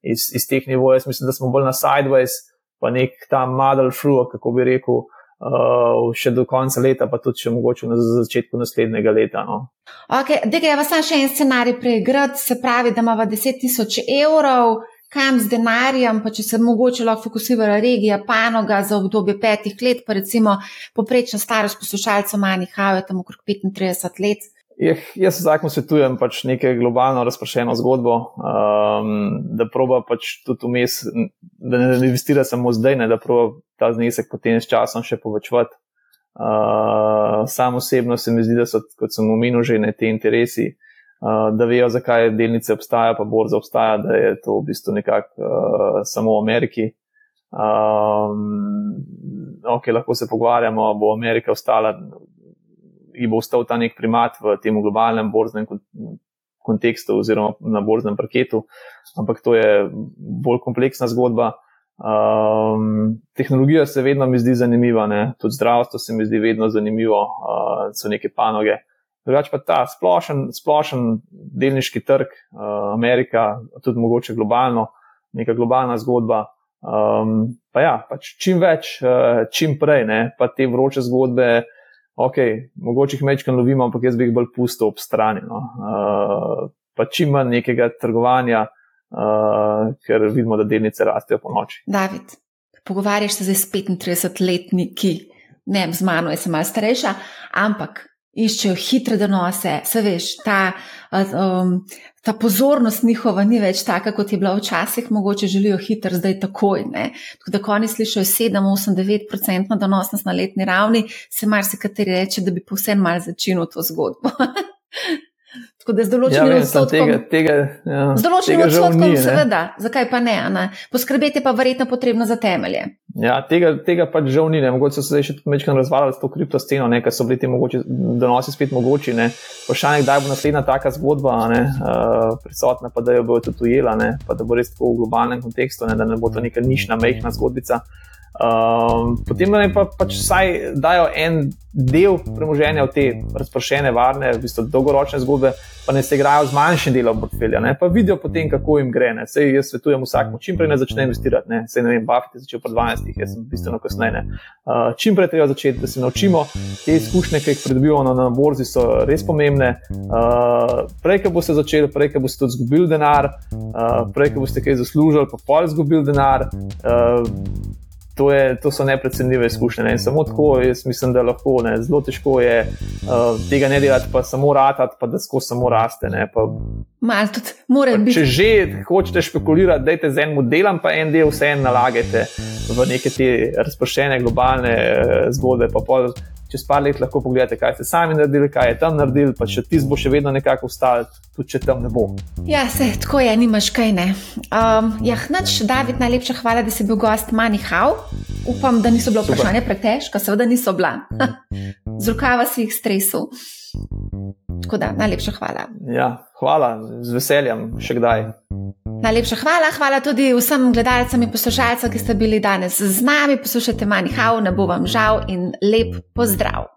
iz, iz teh nivojev. Mislim, da smo bolj na sideways, pa nek ta model through, kako bi rekel, uh, uh, še do konca leta, pa tudi če mogoče na začetku naslednjega leta. No. Okay, Dega je vas še en scenarij preigrati, se pravi, da ima 10 tisoč evrov. Kam z denarjem, pa če se mogoče lahko fokusira regija, panoga za obdobje petih let, pa recimo poprečna starost poslušalcev manjih, hajo tam okrog 35 let. Jeh, jaz vsakmu svetujem pač nekaj globalno razpršeno zgodbo, um, da proba pač tudi vmes, da ne investira samo zdaj, ne, da proba ta znesek potem s časom še povečevati. Uh, sam osebno se mi zdi, da so, kot sem omenil, že ne te interesi, uh, da vejo, zakaj delnice obstaja, pa borza obstaja, da je to v bistvu nekako uh, samo v Ameriki. Um, ok, lahko se pogovarjamo, bo Amerika ostala ji bo ostal ta nek primat v tem globalnem borznem kontekstu oziroma na borznem parketu, ampak to je bolj kompleksna zgodba. Um, tehnologija se vedno mi zdi zanimiva, ne? tudi zdravstvo se mi zdi vedno zanimivo, uh, so neke panoge. Drugač pa ta splošen, splošen delniški trg, uh, Amerika, tudi mogoče globalno, neka globalna zgodba. Um, pa ja, pač čim več, uh, čim prej, ne? pa te vroče zgodbe, ok, mogoče jih mečkam lovimo, ampak jaz bi jih bolj pustil ob strani. No. Uh, pa čim manj nekega trgovanja, uh, ker vidimo, da delnice rastejo po noči. David, pogovarjaš se s 35-letniki, ne z mano, sem malce starejša, ampak iščejo hitre donose, se veš, ta, um, ta pozornost njihova ni več taka, kot je bila včasih, mogoče želijo hiter, zdaj takoj. Ne? Tako da, ko oni slišijo 7, 8, 9% donosnost na letni ravni, se marsikateri reče, da bi povsem mal začinil to zgodbo. Tako da z določenim ja, odstotkom, tega, tega, ja, z določenim odstotkom ni, seveda, zakaj pa ne, ne? Poskrbeti pa verjetno potrebno za temelje. Ja, tega, tega pač žal ni, ne. mogoče so se zdaj še večkrat razvalili s to kriptosceno, ker so bili ti mogoče donosi spet mogoči. Vprašanje, kdaj bo naslednja taka zgodba ne, uh, prisotna, pa da jo bodo tudi ujela, ne, pa da bo res tako v globalnem kontekstu, ne, da ne bo to neka nišna, mehna zgodbica. Um, potem pa, pa pač vsaj dajo en del premoženja v te razpršene, varne, v bistvu dolgoročne zgodbe, pa ne se igrajo z manjšim delom portfelja, ne? pa vidijo potem, kako jim gre. Sej jaz svetujem vsakmu, čim prej ne začne investirati. Ne? Sej ne vem, Buffett je začel po 12, jaz sem bistveno kasneje. Uh, čim prej treba začeti, da se naučimo te izkušnje, ki jih pridobivamo na, na borzi, so res pomembne. Uh, prej, ko boste začeli, prej, ko boste tudi izgubili denar, uh, prej, ko boste kaj zaslužili, pa pol izgubili denar. Uh, to, je, to so neprecenljive izkušnje. Ne? Samo tako, jaz mislim, da lahko, ne? zelo težko je uh, tega ne delati, pa samo ratati, pa da skozi samo raste. Tudi, pa, če že hočete špekulirati, dajte z enim delom, pa en del vse en nalagajte v neke te razpršene globalne uh, zgodbe. Pa čez par let lahko pogledate, kaj ste sami naredili, kaj je tam naredili, pa če ti bo še vedno nekako vstal, tudi če tam ne bo. Ja, se tako je, nimaš kaj ne. Um, ja, hnač, David, najlepša hvala, da si bil gost Manihau. Upam, da niso bila vprašanja pretežka, seveda niso bila. Z rokava si jih stresel. Tako da, najlepša hvala. Ja, hvala, z veseljem, še kdaj. Najlepša hvala, hvala tudi vsem gledalcem in poslušalcem, ki ste bili danes z nami. Poslušajte Manihau, ne bo vam žal in lep pozdrav.